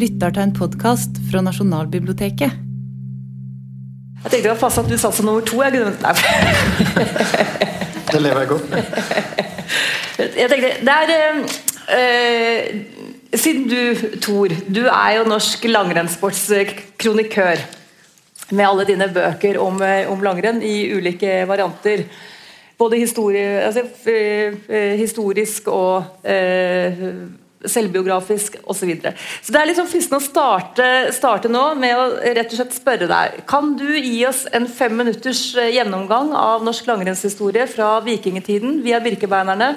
lytter til en podkast fra Nasjonalbiblioteket. Jeg tenkte det var fast at du satt som nummer to. Jeg, Nei. Det lever jeg godt med. jeg tenkte, det er øh, Siden du, Tor, du er jo norsk langrennssportskronikør med alle dine bøker om, om langrenn i ulike varianter. Både historie, altså, historisk og øh, selvbiografisk osv. Så, videre. så det er liksom fristende å starte, starte, nå med å rett og slett spørre deg Kan du gi oss en fem minutters gjennomgang av norsk langrennshistorie fra vikingtiden via Birkebeinerne,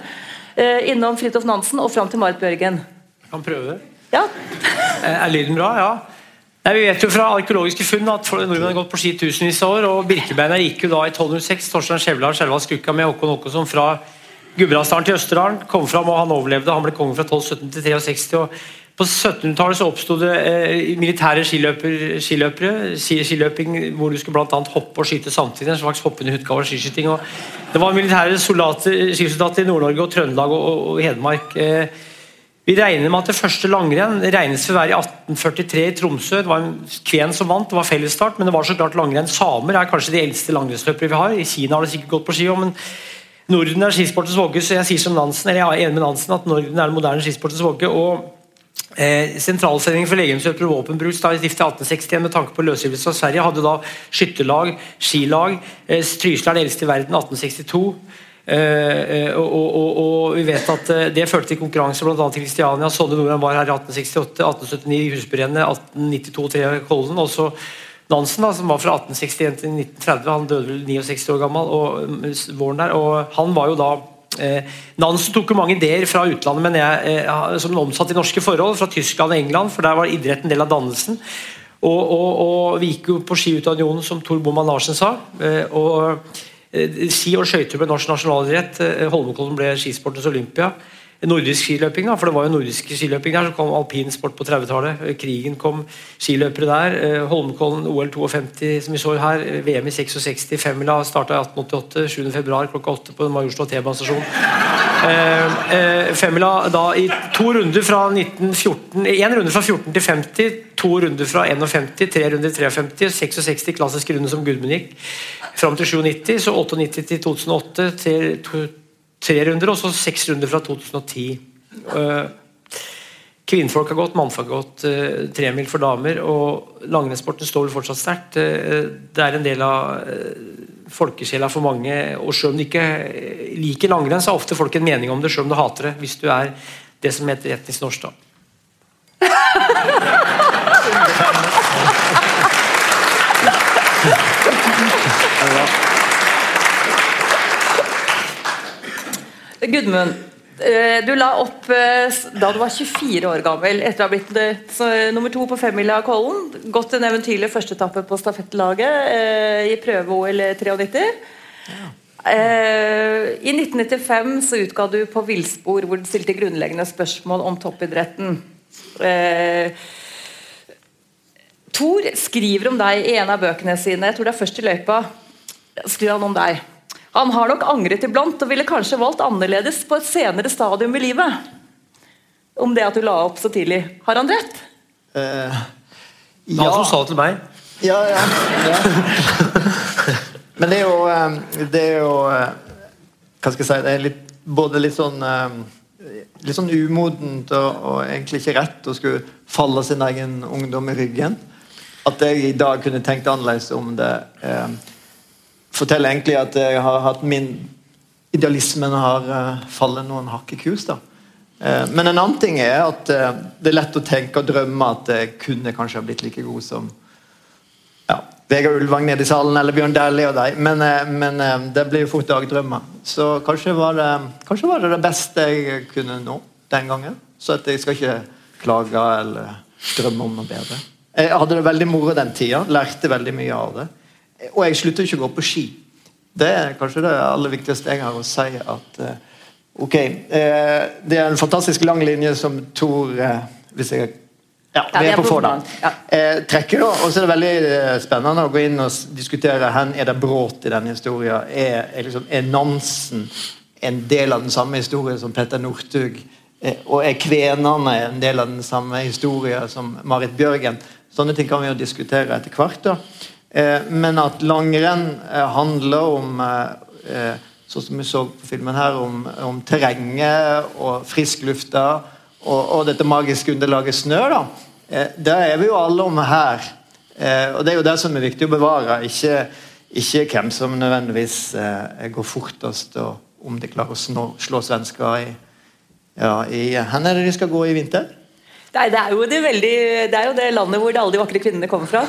øh, innom Fridtjof Nansen og fram til Marit Bjørgen? Jeg kan prøve det. Ja. Er lyden bra? Ja. Nei, vi vet jo fra arkeologiske funn at nordmenn har gått på ski tusenvis av år. og Birkebeiner gikk jo da i 1206. Torstein Skjæveland Skjelva Skukka med Håkon Håkonsson fra Gudbrandsdalen til Østerdalen. Kom fram, og Han overlevde. Han ble konge fra 1217 til 63. og På 1700-tallet så oppsto det eh, militære skiløper, skiløpere. Skiløping hvor du skulle annet hoppe og skyte samtidig. En slags hoppende utgave av skiskyting. og Det var militære soldater, skisoldater i Nord-Norge og Trøndelag og, og, og Hedmark. Eh, vi regner med at det første langrenn regnes for å være i 1843 i Tromsø. Det var en kven som vant, det var fellesstart, men det var så klart langrenn. Samer er kanskje de eldste langrennsløpere vi har. I Kina har det sikkert gått på ski men Norden er skisportens våge, så jeg sier som Nansen, eller jeg er enig med Nansen at Norden er den moderne skisportens våge. og Eh, Sentralsendingen for legemsøker og våpenbruk stiftet i 1861 med tanke på løsgivelse av Sverige hadde da skytterlag, skilag. Eh, Trysil er det eldste i verden, 1862. Eh, og, og, og, vi vet at uh, Det førte til konkurranse bl.a. til Kristiania. Sonne Nordmann var her i 1868, 1879 i Husbyrennet, 1892 Tre Kollen. Også Nansen, da, som var fra 1861 til 1930. Han døde vel 69 år gammel. og våren der, og Han var jo da eh, Nansen tok jo mange ideer fra utlandet men jeg, som omsatt i norske forhold, fra Tyskland og England, for der var idrett en del av dannelsen. Og, og Vi gikk jo på skiutunionen, som Tor Bomman Larsen sa. og Eh, ski og skøyter ble norsk nasjonalidrett. Eh, Holmenkollen ble skisportens Olympia. Nordisk skiløping, da, for det var jo nordisk skiløping der. Så kom alpinsport på 30-tallet. Eh, krigen kom, skiløpere der. Holmenkollen OL 52 som vi så her. VM i 66. Femmila starta i 1888. 7. februar klokka 8 på Majorstua T-banestasjon. Femmila da i to runder fra 1914 Én runde fra 14 til 50, to runder fra 51, tre runder 53, 66 klassiske runder som Gudmund gikk fram til 97, så 98 til 2008 til tre runder, og så seks runder fra 2010. Uh, Kvinnfolk har gått, mannfolk har gått uh, tremil for damer, og langrennssporten står vel fortsatt sterkt. Uh, det er en del av folkesjela for mange, og selv om du ikke liker langrenn, så har ofte folk en mening om det, selv om du hater det, hvis du er det som heter etnisk norsk, da. Gudmund, eh, du la opp eh, da du var 24 år gammel, etter å ha blitt eh, nummer to på femmila av Kollen. Gått en eventyrlig førsteetappe på stafettlaget i prøve-OL 93. Ja. I 1995 så utga du på Villspor, hvor du stilte grunnleggende spørsmål om toppidretten. Thor skriver om deg i en av bøkene sine. Jeg tror det er først i løypa. skriver han om deg. Han har nok angret iblant og ville kanskje valgt annerledes på et senere stadium i livet. Om det at du la opp så tidlig. Har han rett? Uh, ja. Han som sa det til meg. Ja, ja. ja. Men det er jo, eh, det er jo eh, Hva skal jeg si Det er litt, både litt sånn litt sånn umodent og, og, egentlig ikke rett å skulle falle sin egen ungdom i ryggen. At jeg i dag kunne tenkt annerledes om det. Eh, forteller egentlig at jeg har hatt min Idealismen har uh, fallet noen hakk i kurs. da. Uh, men en annen ting er at uh, det er lett å tenke og drømme at jeg kunne kanskje ha blitt like god som ja, Vegard Ulvang nede i salen eller Bjørn Dæhlie og deg. Men, men det blir jo fort dagdrømmer. Så kanskje var, det, kanskje var det det beste jeg kunne nå den gangen. Så jeg skal ikke klage eller drømme om noe bedre. Jeg hadde det veldig moro den tida. Lærte veldig mye av det. Og jeg slutter ikke å gå på ski. Det er kanskje det aller viktigste jeg har å si. at uh, Ok, uh, det er en fantastisk lang linje som Tor uh, Hvis jeg ja, vi er på Fårdal. Ja. trekker da, og så er det veldig spennende å gå inn og diskutere hvor er det brudd i denne historien. Er, er, liksom, er Nansen en del av den samme historien som Petter Northug? eh, og er kvenene en del av den samme historien som Marit Bjørgen? Sånne ting kan vi jo diskutere etter hvert. da. Eh, men at langrenn eh, handler om eh, sånn som vi så på filmen her, om, om terrenget og frisklufta og, og dette magiske underlaget snø. da. Det er vi jo alle om her. Og Det er jo det som er viktig å bevare, ikke, ikke hvem som nødvendigvis går fortest, og om de klarer å slå svensker i, ja, i Hvor er det de skal gå i vinter? Nei, det er, jo det, veldig, det er jo det landet hvor alle de vakre kvinnene kommer fra.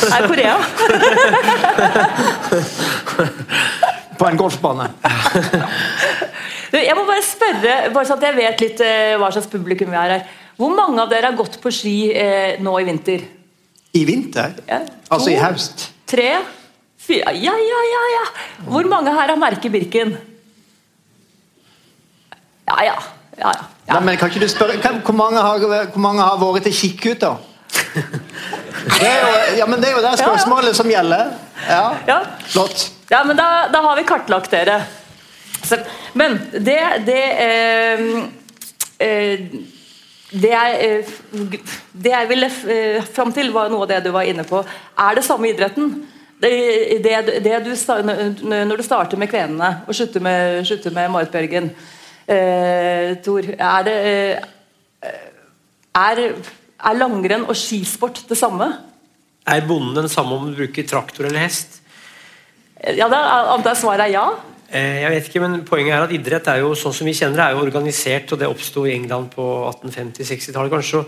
Det er Korea. På en golfbane. Jeg må bare spørre, bare sånn at jeg vet litt eh, hva slags publikum vi er her. Hvor mange av dere har gått på ski eh, nå i vinter? I vinter? Ja. Altså i høst? Tre? Fire? Ja, ja, ja, ja. Hvor mange her har merket Birken? Ja, ja. ja, ja. Nei, men kan ikke du spørre kan, Hvor mange har, hvor mange har vært til kikkut, da? Det er jo, ja, men det er jo det spørsmålet som gjelder. Ja, Ja. Flott. Ja, men da, da har vi kartlagt dere. Så, men det Det, eh, eh, det, jeg, eh, det jeg ville eh, fram til, var noe av det du var inne på. Er det samme idretten? Det, det, det du, når du starter med kvenene og slutter med, slutter med Marit Bjørgen Tor, er det eh, er, er langrenn og skisport det samme? Er bonden den samme om du bruker traktor eller hest? Ja, da antar jeg svaret er ja. Eh, Jeg vet ikke, men Poenget er at idrett er jo sånn som vi kjenner det, er jo organisert. og Det oppsto i England på 1850-60-tallet. kanskje,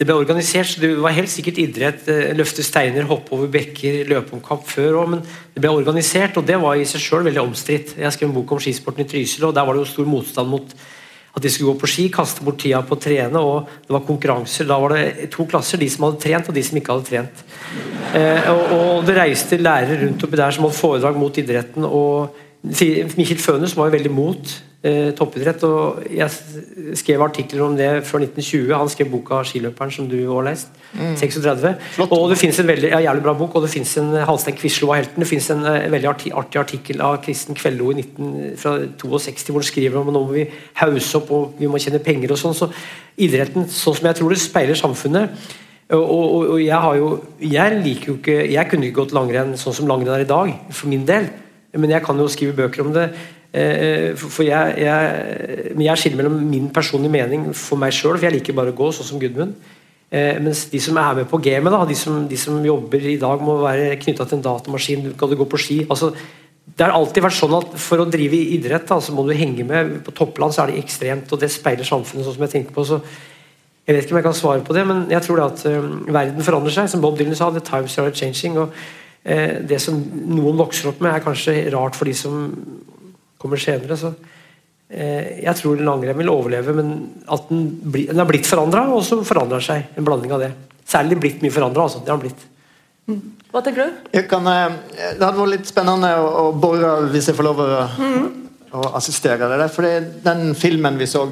Det ble organisert, så det var helt sikkert idrett. eh, Løfte steiner, hoppe over bekker, løpe om kapp før òg. Men det ble organisert, og det var i seg sjøl veldig omstridt. Jeg skrev en bok om skisporten i Trysil, og der var det jo stor motstand mot at de skulle gå på ski, kaste bort tida på å trene. og Det var konkurranser. Da var det to klasser, de som hadde trent og de som ikke hadde trent. Eh, og, og Det reiste lærere rundt oppi der som holdt foredrag mot idretten. og Mikkel Fønhus var jo veldig mot eh, toppidrett. og Jeg skrev artikler om det fra 1920. Han skrev boka 'Skiløperen', som du har lest. 36. Flott. Og det finnes en veldig, ja, jævlig bra bok, og det finnes en Halstein Quislo av helten. Det finnes en eh, veldig arti, artig artikkel av Kristen Kvello i 19, fra 62 hvor han skriver om at nå må vi hause opp og vi må tjene penger og sånn. Så idretten, sånn som jeg tror det speiler samfunnet og, og, og jeg har jo Jeg liker jo ikke Jeg kunne ikke gått langrenn sånn som langrenn er i dag, for min del. Men jeg kan jo skrive bøker om det. Eh, For jeg, jeg, men jeg skiller mellom min personlige mening for meg sjøl, for jeg liker bare å gå, sånn som Gudmund. Eh, mens de som er med på gamet, de de som jobber i dag, må være knytta til en datamaskin. Kan du gå på ski. altså det har alltid vært sånn at For å drive idrett da, så må du henge med. På toppland så er det ekstremt, og det speiler samfunnet. sånn som Jeg tenker på så Jeg vet ikke om jeg kan svare på det, men jeg tror det at eh, verden forandrer seg. Som Bob Dylan sa, the times are changing. og uh, Det som noen vokser opp med, er kanskje rart for de som kommer senere. så eh, Jeg tror langrenn vil overleve, men at den, bli, den er blitt forandra, og så forandrer seg. En blanding av det. Særlig blitt mye forandra. Altså. Det har den blitt. Hva tenker du? Jeg kan, eh, det hadde vært litt spennende å, å bore, hvis jeg får lov å, å assistere deg. For den filmen vi så,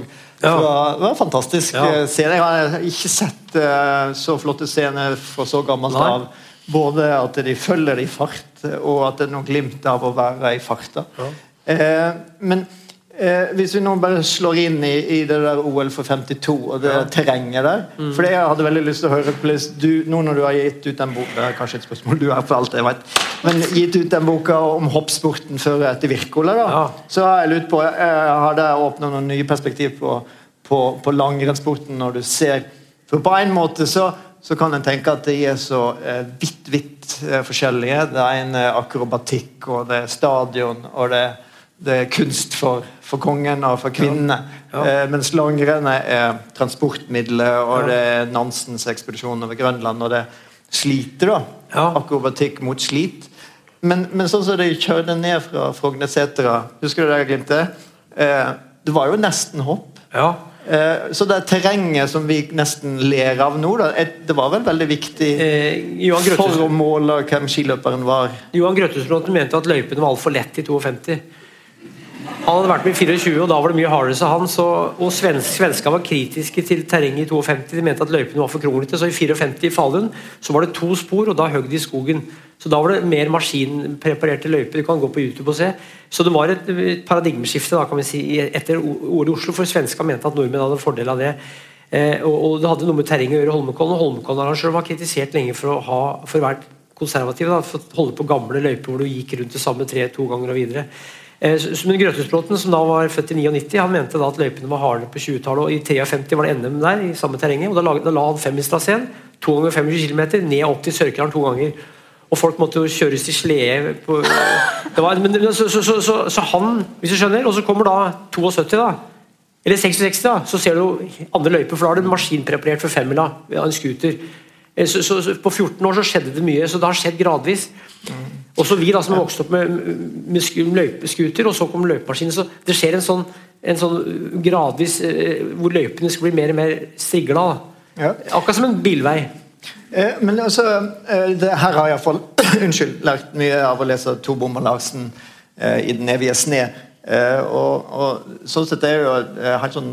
Ja. var, var en fantastisk Ja. scene. Jeg har ikke sett uh, så flotte scener fra så gammelt Nei. av. Både at de følger det i fart, og at det er noe glimt av å være i farta. Eh, men eh, hvis vi nå bare slår inn i, i det der OL for 52 og det terrenget der Mm. For jeg hadde veldig lyst til å høre du, Nå når du har gitt ut den boka Det er kanskje et spørsmål du har for alt jeg vet Men gitt ut den boka om hoppsporten før og etter Wirkola, Ja. så har jeg lurt på eh, Har det åpnet noen nye perspektiv på, på, på langrennssporten når du ser For på en måte så så kan en tenke at de er så eh, vidt, vidt eh, forskjellige. Det ene er akrobatikk, og det er stadion, og det, det er kunst for, for kongen og for kvinnene. Ja. Eh, mens langrennet er transportmiddelet, og Ja. det er Nansens ekspedisjon over Grønland, og det sliter, da. Ja. Akrobatikk mot slit. Men, men sånn som de kjørte ned fra Frognersetra, husker du det, Glimte? Eh, det var jo nesten hopp. Ja. Eh, så det terrenget som vi nesten ler av nå, da, et- det var vel veldig viktig Eh, Johan for å måle hvem skiløperen var. Johan Grøttesbråten mente at løypene var altfor lett i 52. Han hadde vært med i 24, og da var det mye hardere, sa han. Så, og svensk, svenska var kritiske til terrenget i 52. De mente at løypene var for kronglete. Så i 54 i Falun så var det to spor, og da høgg de i skogen. Så da var det mer maskinpreparerte løyper. Du kan gå på YouTube og se. Så det var et, et paradigmeskifte da, kan vi si, etter ordet Oslo, for svenska mente at nordmenn hadde fordel av det. Eh, og, og, det hadde noe med terrenget å gjøre, Holmenkollen. Og Holmenkollen var kritisert lenge for å ha for å være konservativ, da, for å holde på gamle løyper hvor du gikk rundt det samme tre to ganger og videre. Eh, men Grøthusbråten, som da var født i 99, han mente da at løypene var hardere på 20-tallet. og I 53 var det NM der, i samme terrenget. og Da, la, da la han femmistraseen, to ganger 25 km, ned opp til Sørkedalen to ganger. Og folk måtte jo kjøres i slede på, var, men, så, så, så, så, han, hvis du skjønner Og så kommer da 72, da. Eller 66, da. Så ser du andre løyper, for da er det maskinpreparert for femmila av en scooter. Eh, på 14 år så skjedde det mye, så det har skjedd gradvis. Også vi da som har vokst opp med, med løypescooter, og så kom løpemaskinen, Så det skjer en sånn, en sånn gradvis eh, hvor løypene skal bli mer og mer strigla. Ja. Akkurat som en bilvei. Eh, men altså, eh, det, her har jeg iallfall unnskyld, lært mye av å lese To Bommer Larsen eh, i 'Den evige sne'. Og, og, sånn sett er jo helt sånn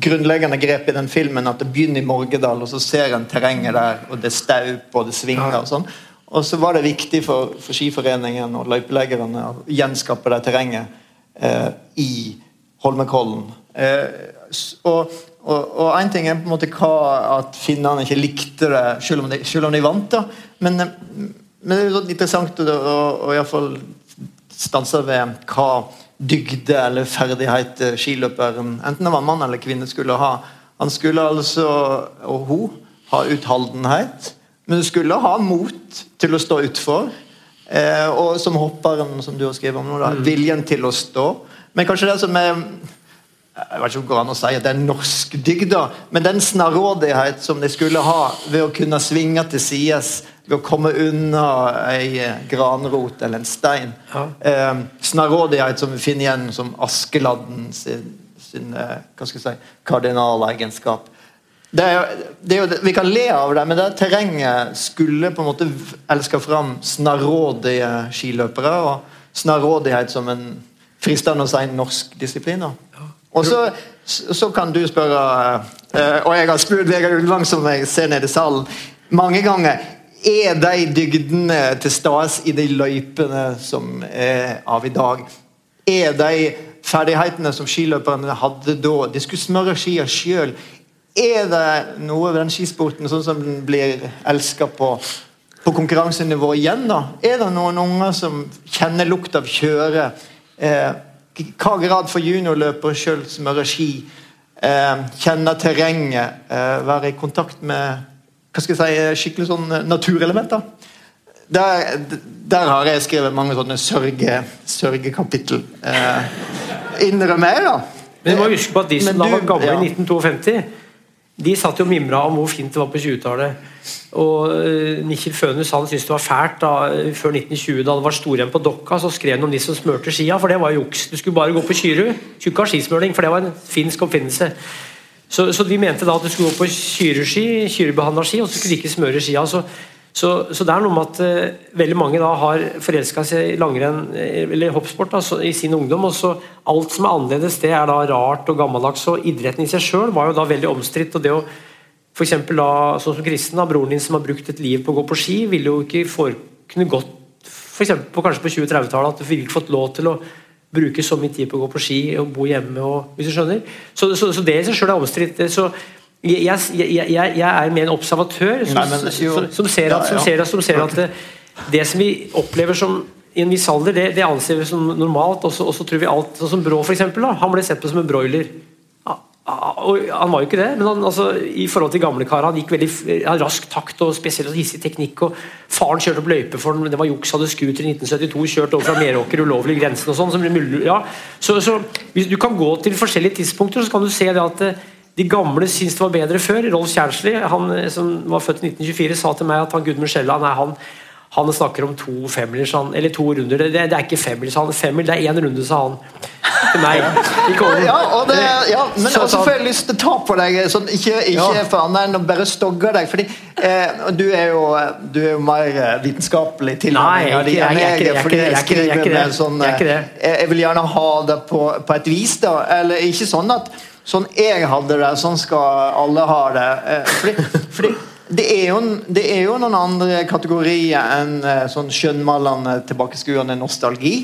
grunnleggende grep i den filmen at det begynner i Morgedal, og så ser en terrenget der, og det er staup og det svinger. og sånn. Og så var det viktig for, for Skiforeningen og løypeleggerne å gjenskape det terrenget eh, i Holmenkollen. Eh, og og én ting er på en måte hva at finnene ikke likte det, selv om de, selv om de vant. da, Men, men det er jo interessant å, å, å iallfall stanse ved hva dygde eller ferdighet skiløperen, enten det var mann eller kvinne, skulle ha. Han skulle altså, og hun, ha utholdenhet, men du skulle ha mot til å stå utfor. Eh, og som hopperen, som du har skrevet om nå, da, mm. viljen til å stå. Men kanskje det som er jeg vet ikke om det går an å si at det er norsk dygda, men den snarrådighet som de skulle ha ved å kunne svinge til sides, ved å komme unna ei granrot eller en stein. Ja. Eh, snarrådighet som vi finner igjen som Askeladden sin, sin eh, hva skal jeg si, kardinalegenskap. Det er, det er jo, vi kan le av det, men det terrenget skulle på en måte elske fram snarrådige skiløpere. Og snarrådighet som en fristende å si norsk disiplin. Og så, så, kan du spørre, eh, og jeg har spurt Vegard Ulvang, som jeg ser nede i salen, mange ganger er de dygdene til stede i de løypene som er av i dag? Er de ferdighetene som skiløperne hadde da? De skulle smøre skia sjøl. Er det noe ved den skisporten sånn som den blir elska på, på konkurransenivå igjen? da? Er det noen unger som kjenner lukt av kjøre? Eh, hva grad får juniorløper sjøl smøre ski, eh, kjenne terrenget, eh, være i kontakt med hva skal jeg si, skikkelig sånn eh, naturelementer. Der, der, har jeg skrevet mange sånne sørge, sørgekapittel. Eh, Innrømmer jeg, da. Men du må huske på at de som da var gamle ja. i 1952 de satt jo og mimra om hvor fint det var på 20-tallet. Og uh, Nikhil Fønhus han syntes det var fælt da, før 1920, da det var storrenn på Dokka. Så skrev han om de som smurte skia, for det var juks. Du skulle bare gå på Kyru. Tjukka skismøring, for det var en finsk oppfinnelse. Så, så de mente da at du skulle gå på Kyrudski, Kyrubehandla ski, og så skulle de ikke smøre skia. Så så, så, det er noe med at uh, veldig mange da har forelska seg i langrenn eh, eller hoppsport da, så, i sin ungdom. og så Alt som er annerledes, det er da rart og gammeldags. Og idretten i seg sjøl var jo da veldig omstridt. og det å for da, sånn som Kristen, da, broren din som har brukt et liv på å gå på ski, ville jo ikke for, kunne gått for eksempel, på, kanskje på 20-30-tallet at du ville ikke fått lov til å bruke så mye tid på å gå på ski og bo hjemme. Og, hvis du skjønner. Så, så det i seg sjøl er omstridt. så jeg, jeg, jeg, jeg, er mer en observatør som, Nei, men, som, som, ser at, som, ser som ser at det, det, som vi opplever som i en viss alder, det, det anser vi som normalt. Og så tror vi alt, sånn som Brå for eksempel, da, Han ble sett på som en broiler. Og han var jo ikke det, men han, altså, i forhold til gamlekara han gikk veldig han rask takt og spesielt hissig teknikk. og Faren kjørte opp løype for ham, det var juks, hadde scooter i 1972, kjørt over fra Meråker ulovlig grensen og sånn. Ja. Så, så, Du kan gå til forskjellige tidspunkter, og så kan du se det at eh, de gamle syntes det var bedre før. Rolf Kjernsli, han eh, som var født i 1924, sa til meg at han Gudmund Skjelland han, han snakker om to femmilers, eller to runder. Det, det, er ikke femmil, sa han. Femmil, det er én runde, sa han. Til meg. Ja, det, ja, men også får jeg lyst til å ta på deg, sånn, ikke, ikke ja. for annet enn å bare stogge deg. fordi eh, du, er jo, du er jo mer eh, vitenskapelig tilnærming av sånn jeg, Jeg vil gjerne ha det på, på et vis, da. Eller ikke sånn at sånn jeg hadde det, sånn skal alle ha det. Eh, fordi, fordi det er, jo, det er jo noen andre kategorier enn eh, sånn skjønnmalende, tilbakeskuende nostalgi.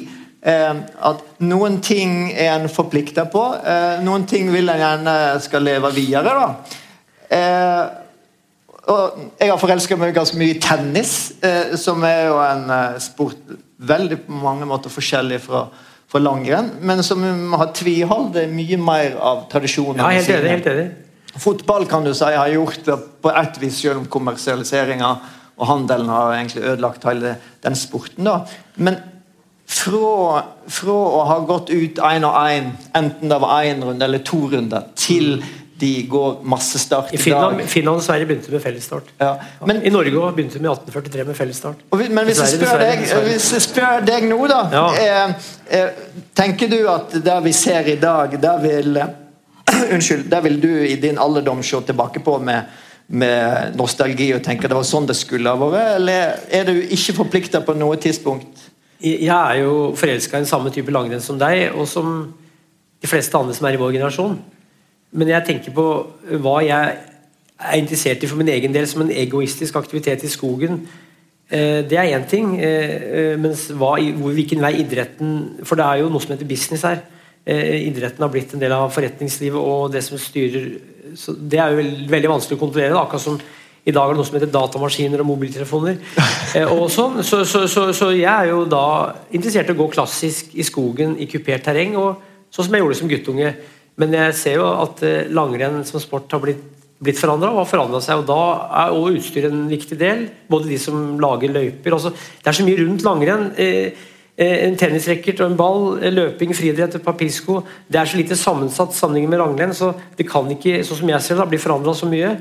Eh, at noen ting er en forplikta på. Noen ting vil en gjerne skal leve videre. da. Og jeg har forelska meg ganske mye i tennis, som er jo en sport veldig på mange måter forskjellig fra, fra langrenn, men som har tvihold. Det er mye mer av tradisjonen. Ja, helt enig. helt enig. Fotball kan du si har gjort det på ett vis, selv om kommersialiseringa og handelen har egentlig ødelagt hele den sporten. da. Men fra, fra å ha gått ut én og én, enten det var én runde eller to runder, til de går massestart i, I Finland, dag. Finland og Sverige begynte med fellesstart. Ja. Men, I Norge også begynte med 1843 med fellesstart. Vi, men hvis jeg, spør deg, hvis jeg spør deg nå, da ja. eh, eh, Tenker du at det vi ser i dag, det vil Unnskyld, det vil du i din alderdom se tilbake på med, med nostalgi og tenke det var sånn det skulle ha vært, eller er du ikke forplikta på noe tidspunkt? Jeg er jo forelska i den samme type langrenn som deg, og som de fleste andre som er i vår generasjon. Men jeg tenker på hva jeg er interessert i for min egen del som en egoistisk aktivitet i skogen. Eh, det er én ting, eh, eh, mens hva, hvilken vei idretten For det er jo noe som heter business her. Eh, idretten har blitt en del av forretningslivet og det som styrer så Det er jo veldig vanskelig å kontrollere. Da. akkurat som i dag er det noe som heter datamaskiner og mobiltelefoner. Eh, og sånn, så, så, så, så, jeg er jo da interessert i å gå klassisk i skogen i kupert terreng, og sånn som jeg gjorde som guttunge. Men jeg ser jo at eh, langrenn som sport har blitt, blitt forandra og har forandra seg. og Da er også utstyr en viktig del. Både de som lager løyper. Altså, det er så mye rundt langrenn. Eh, Eh, en tennisracket og en ball, løping, friidrett, papirsko Det er så lite sammensatt sammenlignet med langrenn, så det kan ikke sånn som jeg ser det, bli forandra så mye.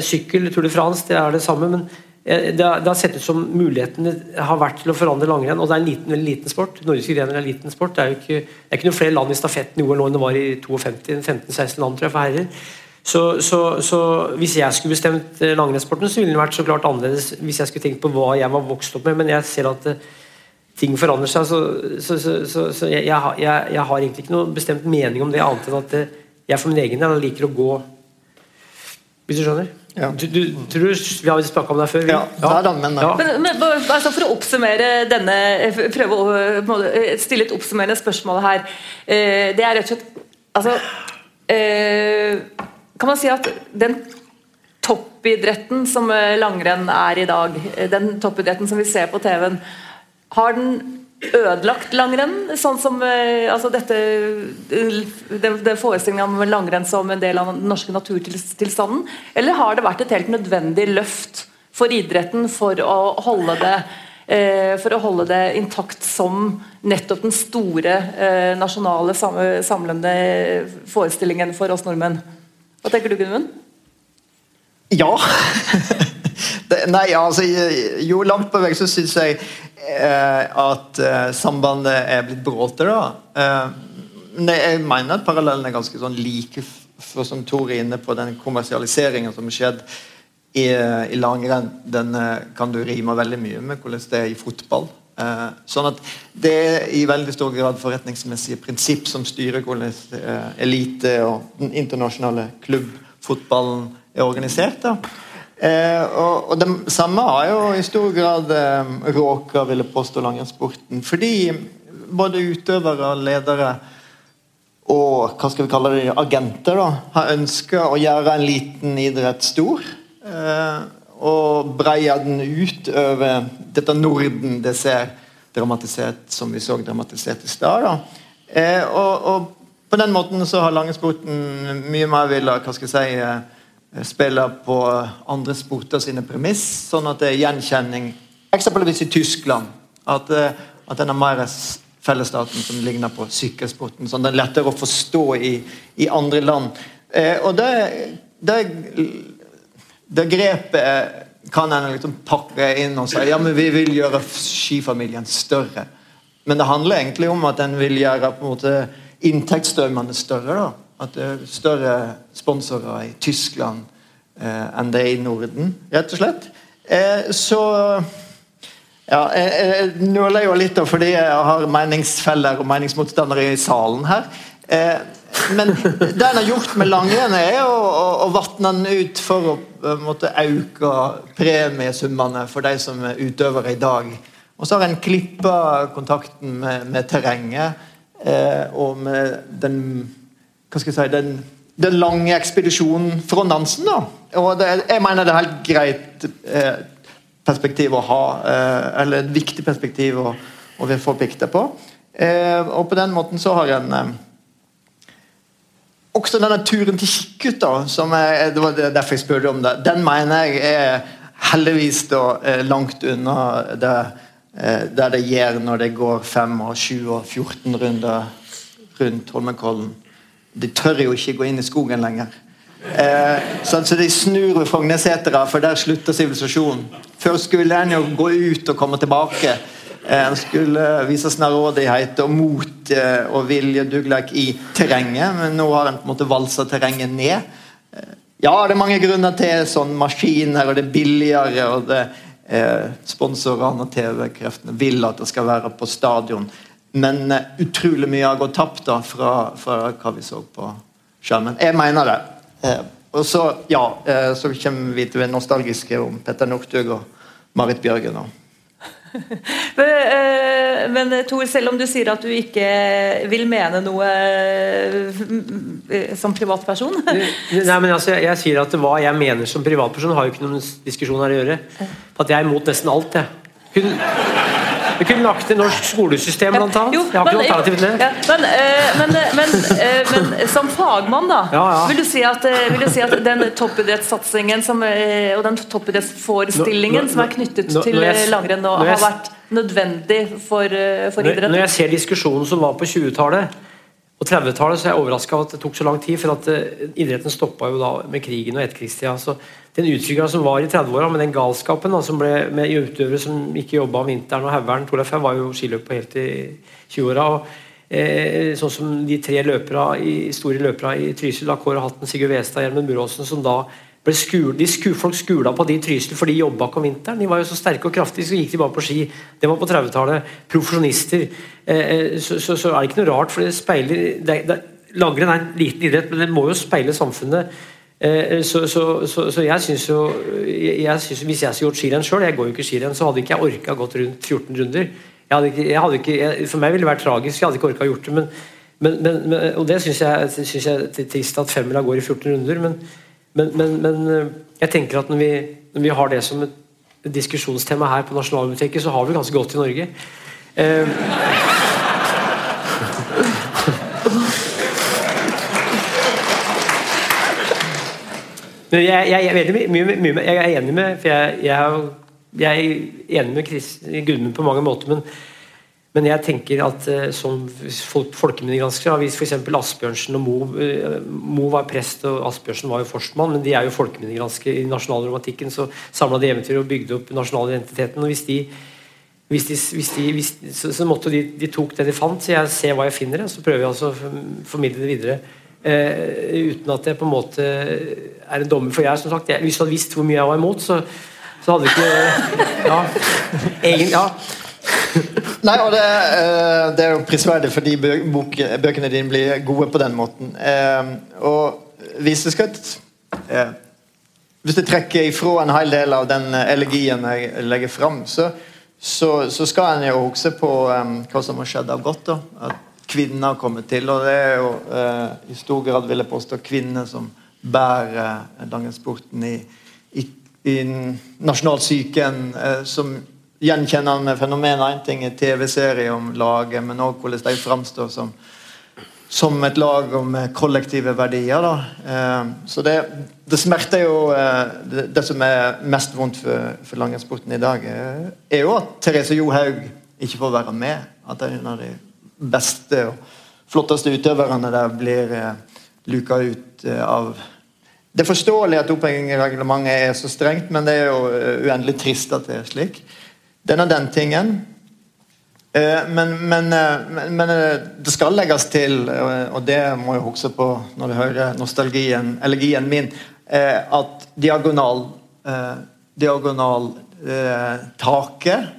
Sykkel, Tour de France, det er det samme. men har, det har, sett ut som mulighetene har vært til å forandre langrenn. Og det er en liten, veldig liten sport. Nordiske grener er en liten sport. Det er jo ikke, det er ikke noen flere land i stafetten i OL nå enn det var i 52, 15-16 land, tror jeg, for herrer. Så, så, så, hvis jeg skulle bestemt langrennssporten, så ville det vært så klart annerledes hvis jeg skulle tenkt på hva jeg var vokst opp med, men jeg ser at ting forandrer seg. Så, så, så, så jeg, jeg, jeg, jeg, har egentlig ikke noe bestemt mening om det, annet enn at jeg for min egen del liker å gå Hvis du skjønner? Ja. Du, du, tror Vi har snakka om det før? Ja. ja. Da, men, ja. men, men altså For å oppsummere denne Prøve å stille et oppsummerende spørsmål her. Eh, det er rett og slett Altså eh, Kan man si at den toppidretten som langrenn er i dag, den toppidretten som vi ser på TV-en, har den ødelagt langrenn? Sånn som eh, altså dette det, det Forestillingen om langrenn som en del av den norske naturtilstanden? Eller har det vært et helt nødvendig løft for idretten for å holde det eh, for å holde det intakt som nettopp den store eh, nasjonale samlende forestillingen for oss nordmenn. Hva tenker du, Gunvund? Ja. det, nei, altså Jo, langt på vei så syns jeg Eh, at eh, sambandet er blitt bråtere. Eh, jeg mener at parallellen er ganske sånn like, for som Tor er inne på, den kommersialiseringen som har skjedd i, i langrenn, den kan du rime veldig mye med hvordan det er i fotball. sånn at Det er i veldig stor grad forretningsmessige prinsipp som styrer hvordan elite og den internasjonale klubbfotballen er organisert. da Eh, og, og, Det samme har jo i stor grad eh, råka ville påstå langrennssporten. Fordi både utøvere, ledere og hva skal vi kalle det, agenter da, har ønska å gjøre en liten idrett stor. Eh, og breie den ut over dette Norden det ser dramatisert som vi så dramatisert i stad. Eh, og, og, på den måten så har langrennssporten mye mer ville hva skal jeg si, eh, Eh, spiller på andre sporter sine premiss, sånn at det er gjenkjenning. Eksempelvis i Tyskland. At, eh, at den er mer fellesstaten som ligner på sykkelsporten. sånn Den er lettere å forstå i, i andre land. Eh, og det, det, det grepet kan en liksom pakke inn og si ja, men vi vil gjøre skifamilien større. Men det handler egentlig om at en vil gjøre på en måte inntektsstrømmene større. da at det er større sponsorer i Tyskland eh, enn det er i Norden, rett og slett. Eh, så ja, Jeg nøler jo litt fordi jeg har meningsfeller og meningsmotstandere i salen her. Eh, men det en har gjort med langrenn, er å, å, å vatne den ut for å måtte øke premiesummene for de som er utøvere i dag. Og så har en klippa kontakten med, med terrenget eh, og med den hva skal jeg si, den, den lange ekspedisjonen fra Nansen. da. Og det, jeg mener det er helt greit eh, perspektiv å ha, eh, eller et viktig perspektiv å, å være forplikta på. Eh, og på den måten så har en eh, også denne turen til Kikkut, da, som er, det var derfor jeg spurte om det, den mener jeg er heldigvis da, eh, langt unna det, eh, det det gjør når det går 5, og 7 og 14 runder rundt Holmenkollen. De tør jo ikke gå inn i skogen lenger. Eh, så, de snur ved Frognersetra, for der slutter sivilisasjonen. Før skulle en jo gå ut og komme tilbake. En skulle vise snarrådighet og mot eh, og viljedugleik i terrenget, men nå har en på en måte valsa terrenget ned. Eh, ja, det er mange grunner til sånn maskiner, og det er billigere, og det eh, sponsorene og TV-kreftene vil at det skal være på stadion. Men uh, utrolig mye har gått tapt da, fra, fra, hva vi så på skjermen. Jeg mener det. Uh, og så ja, uh, så kommer vi til å være nostalgiske om Petter Northug og Marit Bjørgen. Og. men Tor, selv om du sier at du ikke vil mene noe som privatperson Nei, men altså, jeg, jeg, sier at hva jeg mener som privatperson, har jo ikke noen diskusjon her å gjøre. For at jeg er imot nesten alt, jeg. Hun, vi kunne lagt det norsk skolesystem, blant annet. Jo, jeg har ikke noe alternativ til det. Ja, men, øh, men, øh, men, eh, men, som fagmann, da. Ja, ja. Vil, du si at, vil, du si at, den toppidrettssatsingen og den toppidrettsforestillingen som er knyttet nå, nå, til langrenn, og har vært nødvendig for, for idretten? Når jeg ser diskusjonen som var på 20-tallet og 30-tallet så er jeg overraska over at det tok så lang tid. For at idretten stoppa jo da med krigen og etterkrigstida. Så den utviklinga som var i 30-åra, med den galskapen da, som ble med utøvere som ikke jobba om vinteren og haugeren Torleif var jo skiløper helt i 20-åra. Eh, sånn som de tre løpere, store løperne i Trysil, Kåre Hatten, Sigurd Westad, Gjermund Buråsen, som da ble skul, de sku, folk skula på de i Trysil, for de jobba ikke om vinteren. De var jo så sterke og kraftige, så gikk de bare på ski. Det var på 30-tallet. Profesjonister. Eh, eh, så, så, så, er det ikke noe rart, for det speiler det, Langrenn er en liten idrett, men det må jo speile samfunnet. Eh, så, så, jeg syns jo Hvis jeg skulle gjort skirenn sjøl, jeg går jo ikke skirenn, så hadde ikke jeg orka gått rundt 14 runder. Ikke, ikke, jeg, for meg ville det vært tragisk, jeg hadde ikke orka gjort det. men men, men, og det syns jeg, synes jeg er trist at femmila går i 14 runder. Men, eh, jeg tenker at når vi, når vi, har det som et diskusjonstema her på Nasjonalbiblioteket, så har vi ganske godt i Norge. Eh, jeg, jeg, jeg, er mye, mye, jeg, er enig med for jeg, er enig med Gudmund på mange måter, men men jeg tenker at uh, som folkeminnegranskere hvis f.eks. Asbjørnsen og Mo uh, Mo var prest, og Asbjørnsen var jo forstmann, men de er jo folkeminnegranskere i nasjonalromantikken. Så samla de eventyr og bygde opp nasjonal identiteten. og hvis de, hvis de, hvis de hvis, så, så, måtte de, de tok det de fant, så jeg ser hva jeg finner, og så prøver jeg å formidle det videre. Uh, uten at det på en måte er en dommer. For jeg, som sagt, jeg, hvis du hadde visst hvor mye jeg var imot, så, så hadde ikke Ja. Egen, ja. Nei, og det, eh, det, er jo prisverdig fordi bøkene dine blir gode på den måten. Eh, og hvis du skal eh, Hvis du trekker ifra en hel del av den elegien jeg legger fram, så, så, så skal en jo huske på hva som har skjedd av godt. da, At kvinner har kommet til. Og det er jo i stor grad, vil jeg påstå, kvinner som bærer langrennssporten i, i, i nasjonalsyken, som gjenkjennende fenomen. Én ting er TV-serie om laget, men òg hvordan de framstår som, som et lag om kollektive verdier. Eh, så det, det, smerter jo eh, det, det, som er mest vondt for, for langrennssporten i dag, er, er, jo at Therese Johaug ikke får være med. At en av de beste og flotteste utøverne der blir eh, luka ut eh, av det er forståelig at dopingreglementet er så strengt, men det er jo eh, uendelig trist at det er slik. Den og den tingen. Men, men, men, det skal legges til, og det må jeg huske på når du hører nostalgien, elegien min, at diagonal diagonal taket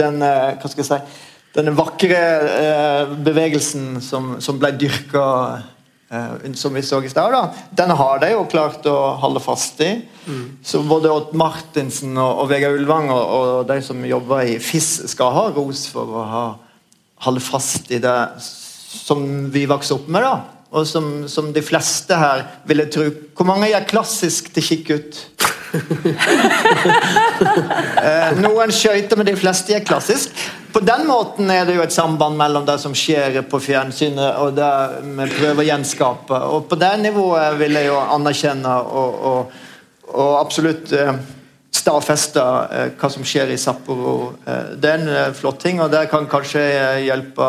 den hva skal jeg si, denne vakre bevegelsen som, som ble dyrka eh, som vi så i stad, den har de jo klart å holde fast i. Så både Odd Martinsen og, og Vegard Ulvang og, og de som jobber i FIS, skal ha ros for å ha holde fast i det som vi vokste opp med. da og som, som de fleste her ville tro. Hvor mange er klassisk til kikkut? Eh, noen skøyter, men de fleste er klassisk. På den måten er det jo et samband mellom det som skjer på fjernsynet og det vi prøver å gjenskape. Og på det nivået vil jeg jo anerkjenne og, og, og absolutt eh, stadfeste eh, hva som skjer i Sapporo. Eh, det er en eh, flott ting, og det kan kanskje eh, hjelpe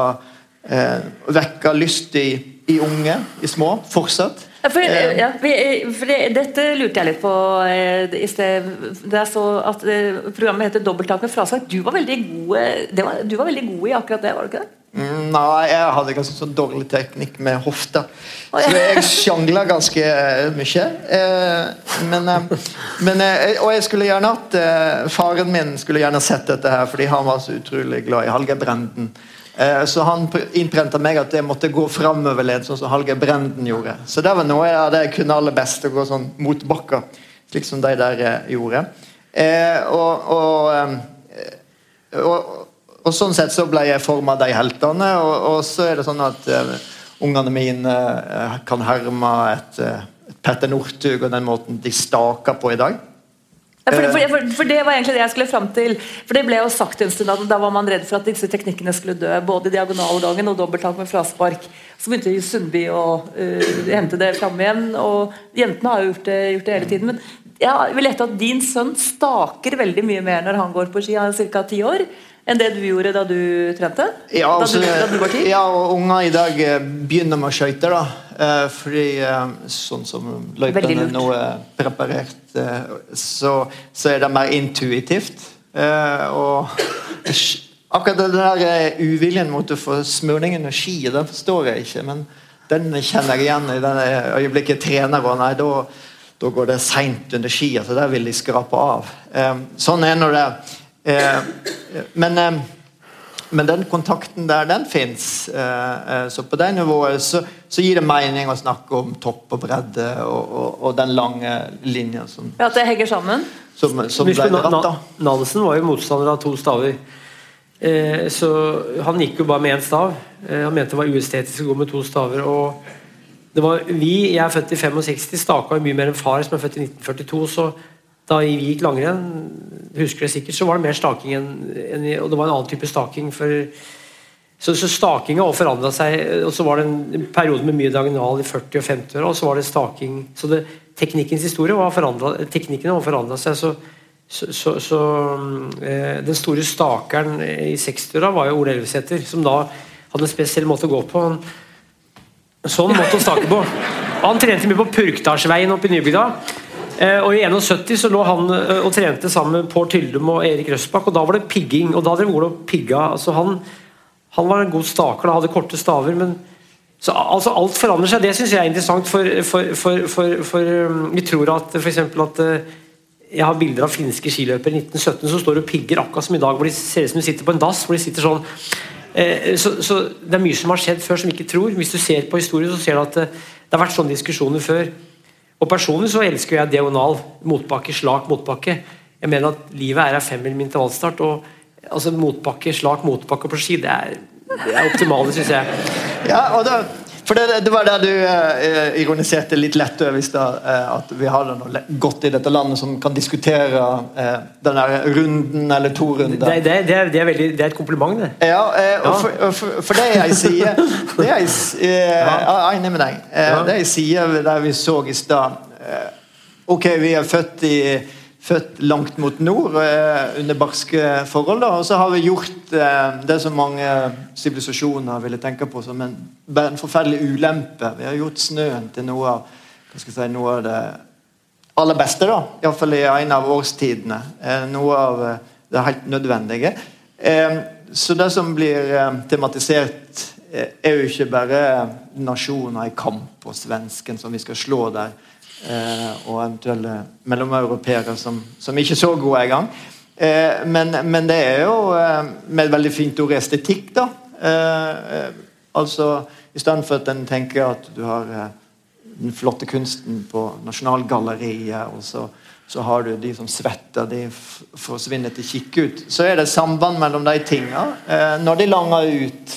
eh, vekke lyst i, i unge, i små, fortsatt. For, Eh, ja, for dette lurte jeg litt på eh, i sted. Da jeg så at eh, programmet heter 'Dobbelttak med frasagt'. Du var veldig god eh, det var, Du var veldig god i akkurat det, var du ikke det? Mm, Nei, jeg hadde ganske sånn dårlig teknikk med hofta. Så jeg sjangla ganske eh, mye. Eh, men, eh, men, eh, og jeg skulle gjerne eh, Faren min skulle gjerne sett dette her, fordi han var så utrolig glad i Hallgeir Brenden. Eh, så han innprenta meg at jeg måtte gå framoverlent, sånn som Hallgeir Brenden gjorde. Så det var noe av det jeg kunne aller best, å gå sånn mot bakka, slik som de der eh, gjorde. Eh, og, og, og, og sånn sett så ble jeg forma de heltene, og, så er det sånn at ungene mine kan herme et, et Petter Northug og den måten de staker på i dag. Ja, for, for, for, for det var egentlig det jeg skulle fram til. For det ble jo sagt en stund at Da var man redd for at disse teknikkene skulle dø. Både diagonalgangen og dobbelttak med fraspark. Så begynte Sundby å uh, hente det fram igjen. Og jentene har jo gjort det, gjort det hele tiden. Men jeg vil gjette at din sønn staker veldig mye mer når han går på ski. Han er ca. ti år. Enn det du gjorde da du trente? Ja, da, altså, du, da du ja, og unger i dag eh, begynner med å skøyte, da. Eh, fordi eh, sånn som løypene nå er preparert, eh, så, så er det mer intuitivt. Eh, og akkurat den der uviljen mot å få smurningen og skiet, den forstår jeg ikke. Men den kjenner jeg igjen i det øyeblikket trener, og nei, da da går det seint under skia, så Der vil de skrape av. Sånn er nå det. Eh, men, men den kontakten der, den fins. Eh, eh, så på det nivået så, så gir det mening å snakke om topp og bredde og, og, og den lange linja som, Ja, At det henger sammen? som, som ble dratt. da. Nansen var jo motstander av to staver. Eh, så han gikk jo bare med én stav. Eh, han mente det var uestetisk å gå med to staver. og det var vi, Jeg er født i 65, staka jo mye mer enn far, som er født i 1942. så da vi gikk langrenn, husker jeg sikkert, så var det mer staking enn enn Og det var en annen type staking. for så, så stakinga har forandra seg. og Så var det en periode med mye diagonal i 40- og 50-åra, og så var det staking Så det, teknikkens historie var forandret, teknikken har forandra seg. så så, så, så eh, Den store stakeren i 60-åra var jo Ole Elvesæter, som da hadde en spesiell måte å gå på. Sånn måte å stake på. Han trente mye på Purkdalsveien oppe i Nybygda. Eh, og I 71 så lå han eh, og trente sammen med Pål Tyldum og Erik Røsbakk, og da var det pigging. og da drev Ole og pigga. altså Han, han var en god staker, da, hadde korte staver. men så altså Alt forandrer seg. Det syns jeg er interessant. For, for, for, for, um, Vi tror at eksempel at eh, jeg har bilder av finske skiløpere i 1917 som står og pigger akkurat som i dag, hvor de ser ut som de sitter på en dass. hvor de sitter sånn så, så Det er mye som har skjedd før som vi ikke tror. Hvis du ser på historien, så ser du at det har vært sånne diskusjoner før. Og Personlig så elsker jeg diagonal. Motbakke, slak, motbakke. Jeg mener at livet er femmil med intervallstart. og altså Motbakke, slak, motbakke på ski, det er, det er optimale, syns jeg. Ja, og da, for det, det var der du eh, ironiserte litt lett over i stad, eh, at vi har det noe godt i dette landet som kan diskutere eh, den der runden eller to runder. Det, det, det, er, er, veldig, det er et kompliment, det. Ja, eh, og Ja. for, og for, for det jeg sier det jeg, ja. eh, Jeg er med deg. Eh, Ja. Det jeg sier der vi så i stad eh, Ok, vi er født, i, født langt mot nord eh, under barske forhold, da, og så har vi gjort eh, det som mange sivilisasjoner ville tenke på som en, en forferdelig ulempe. Vi har gjort snøen til noe av, si, noe av det aller beste, da. Iallfall i en av årstidene. Eh, noe av det helt nødvendige. Så det som blir tematisert, er jo ikke bare nasjoner i kamp og svensken som vi skal slå der, og eventuelle mellomeuropeere som, som ikke er så gode engang. Eh, men, men det er jo eh, med et veldig fint ord estetikk, da. Eh, eh, Altså, I stedet for at en tenker at du har eh, den flotte kunsten på Nasjonalgalleriet, og så, så har du de som svetter, de forsvinner til kikkut, så er det samband mellom de tinga eh, når de langer ut.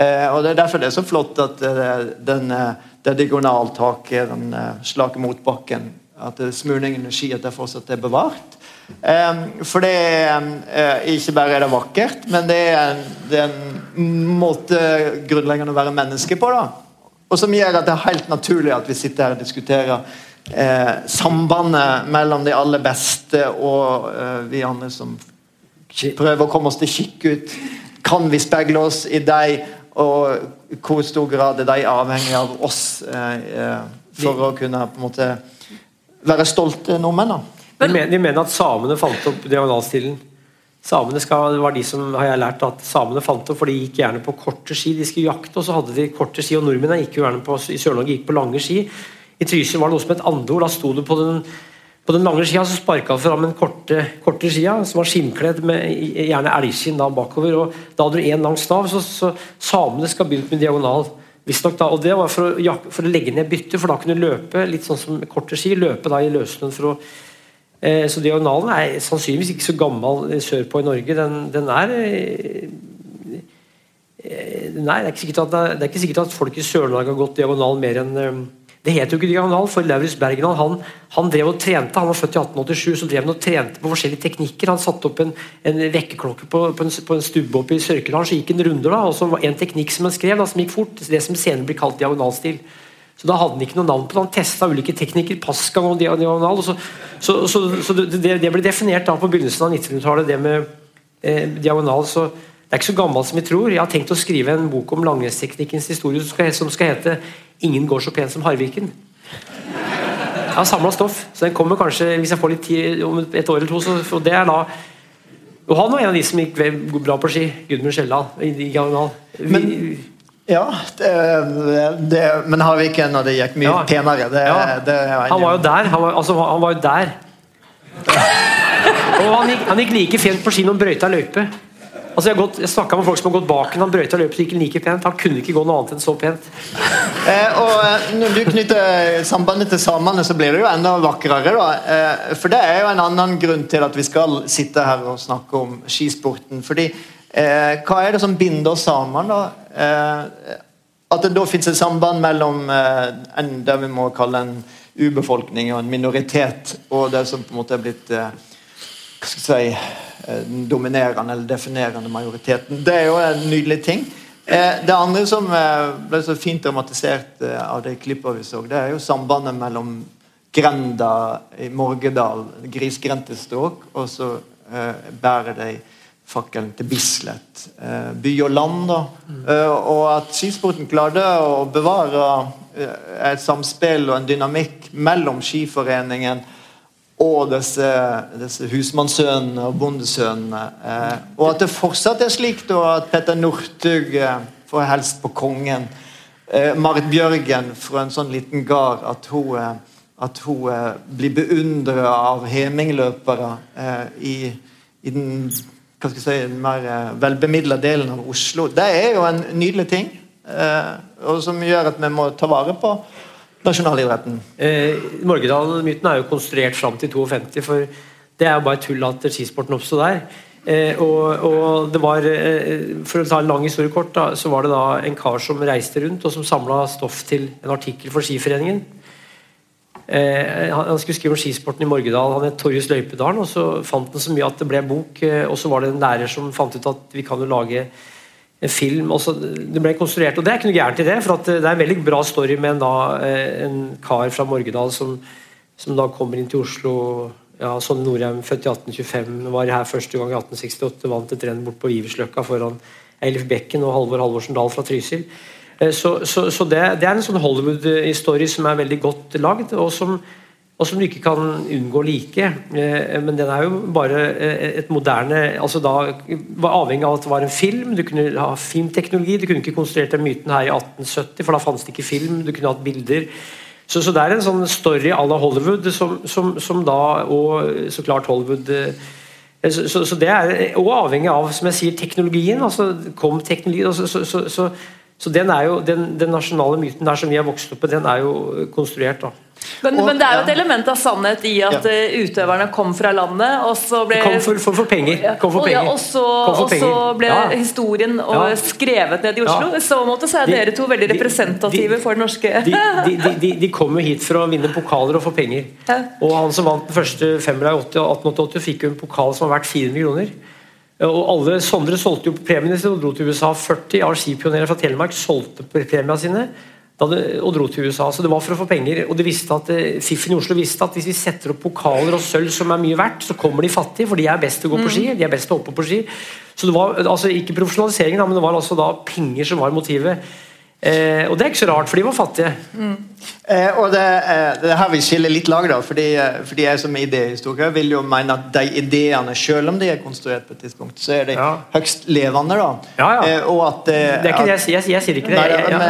Eh, og Det er derfor det er så flott at eh, den, eh, det diagonaltaket, den eh, slake motbakken, at det smurning energi, at det fortsatt er bevart. Eh, for det er eh, ikke bare er det vakkert, men det er, en- det er en måte grunnleggende å være menneske på. da. Og som gjør at det er helt naturlig at vi sitter her og diskuterer eh, sambandet mellom de aller beste og eh, vi andre som prøver å komme oss til kikk ut. Kan vi speile oss i dem, og i hvor stor grad er de avhengig av oss eh, eh, for å kunne på en måte være stolte nordmenn? da? De mener, de mener at samene fant opp diagonalstilen. Samene skal, det var de som har jeg lært at samene fant opp, for de gikk gjerne på korte ski. De skulle jakte, og så hadde de korte ski. Og nordmennene gikk jo gjerne på, i Sør-Norge gikk på lange ski. I Trysil var det noe som het andord. Da sto du på den, på den lange skia, så sparka han fram den korte, korte skia, som var skinnkledd med gjerne elgskinn bakover. og Da hadde du én lang stav, så, så samene skal begynne med diagonal. Visstnok da, og Det var for å, for å legge ned bytte, for da kunne du løpe litt sånn som korte ski. Løpe da i løssnøen for å Eh, Så diagonalen er sannsynligvis ikke så gammel eh, sørpå i Norge. Den, den er eh, eh, Nei, det er sikkert at, det er ikke sikkert at folk i Sør-Norge har gått diagonal mer enn Det het jo ikke diagonal, for Lauritz Bergenal han, han drev og trente. Han var født i 1887, så drev han og trente på forskjellige teknikker. Han satte opp en, en vekkerklokke på, på, en, på en stubbe oppe i Sørkedalen, så gikk en runder. da, og så var En teknikk som han skrev, da, som gikk fort, det som senere blir kalt diagonalstil. Så Da hadde han ikke noe navn på det. Han testa ulike teknikker, Pascal og diagonal. og Så, så, så, så det, det ble definert da på begynnelsen av 1900-tallet, det med eh, diagonal. så Det er ikke så gammelt som vi tror. Jeg har tenkt å skrive en bok om langrennsteknikkens historie som skal, som skal hete 'Ingen går så pent som Harviken'. Jeg har samla stoff, så den kommer kanskje hvis jeg får litt tid om et år eller to. Så, det er da og Han var en av de som gikk bra på ski. Gudmund Skjelland i diagonal. Men- Ja, det, det, men Harviken og det gikk mye Ja. penere. Det, Ja. det Han var jo der. Han var, altså, han var jo der. Og han gikk, han gikk like fint på ski når han brøyta løype. Altså, jeg gått- jeg snakka med folk som har gått bak ham. Han brøyta han like pent. Han kunne ikke gå noe annet enn så pent. Eh, og eh, Når du knytter sambandet til samene, så blir det jo enda vakrere. da. Eh, for det er jo en annen grunn til at vi skal sitte her og snakke om skisporten. fordi eh, hva er det som binder sammen? da? Eh, at det da finnes et samband mellom eh, en, det vi må kalle en urbefolkning og en minoritet, og det som på en måte er blitt hva skal jeg si, den dominerende eller definerende majoriteten. Det er jo en nydelig ting. Eh, Det andre som eh, ble så fint dramatisert eh, av de klippet vi så, det er jo sambandet mellom grenda i Morgedal, grisgrendte strøk, og så eh, bærer de fakkelen til Bislett. Eh, by og land, da. Eh, og at skisporten klarte å bevare eh, et samspill og en dynamikk mellom skiforeningen og disse, disse husmannssønnene og bondesønnene. Eh, og at det fortsatt er slik da, at Petter Northug eh, får helst på kongen. Eh, Marit Bjørgen fra en sånn liten gard at hun, eh, at hun eh, blir beundret av hemingløpere eh, i, i den hva skal jeg si, den mer velbemidla delen av Oslo. Det er jo en nydelig ting, og som gjør at vi må ta vare på nasjonalidretten. Eh, Morgedal-myten er jo konstruert fram til 52, for det er jo bare tull at skisporten oppstod der. Eh, og, og det var, eh, For å ta en lang historie kort, da, så var det da en kar som reiste rundt og som samla stoff til en artikkel for Skiforeningen. Eh, han skulle skrive om skisporten i Morgedal. Han het Torjus Løypedalen. og Så fant han så mye at det ble bok. eh, og så var det en lærer som fant ut at vi kan jo lage en film. og Det ble konstruert, og det er ikke noe gærent i det. For eh, det er en veldig bra story med en, da, eh, en kar fra Morgedal som, som da kommer inn til Oslo. ja, Sonne Norheim, født i 1825, var her første gang i 1868. Vant et renn bort på Iversløkka foran Eilif Bekken og Halvor Halvorsen Dahl fra Trysil. Eh, Så, så, så det, det er en sånn Hollywood-story som er veldig godt lagd, og som, og som du ikke kan unngå like. Eh, Men den er jo bare eh, et moderne altså da var Avhengig av at det var en film, du kunne ha filmteknologi. Du kunne ikke konstruert den myten her i 1870, for da fantes det ikke film. Du kunne hatt bilder. Så, så det er en sånn story à la Hollywood, som, som, som da Og så klart Hollywood eh, så, så, så det er og avhengig av som jeg sier, teknologien. altså kom teknologi, så den, er jo, den, den nasjonale myten der som vi har vokst opp med, den er jo konstruert. da. Men, Og- men det er jo et element av sannhet i at Ja. eh, utøverne kom fra landet, og så ble Kom for, for, for penger. Kom for penger. og så, og så ble Ja. historien og Ja. skrevet ned i Oslo. I så måte så er De- dere to veldig representative de- for den norske de, de, de, de, de kom jo hit for å vinne pokaler og få penger. Ja. Og han som vant den første femmila i 80 og 1888, fikk jo en pokal som var verdt 400 kroner. Og alle Sondre solgte jo premiene sine og dro til USA. 40 av skipionerer fra Telemark solgte premiene sine det, og dro til USA. Så det var for å få penger. Og de visste at eh, Fiffen i Oslo visste at hvis vi setter opp pokaler og sølv som er mye verdt, så kommer de fattige, for de er best til å gå på ski. De er best til å hoppe på ski. Så det var altså ikke profesjonaliseringen, men det var altså da penger som var motivet. Eh, og det er ikke så rart, for de var fattige. Eh, og det, eh, det er her vil skille litt lag, da. Fordi, eh, fordi jeg som idéhistoriker vil jo mene at de ideene, selv om de er konstruert på et tidspunkt, så er de Ja. høgst levende. da. Ja, ja. Eh, og at Det er ikke det jeg, jeg, jeg sier ikke det. Nei, men,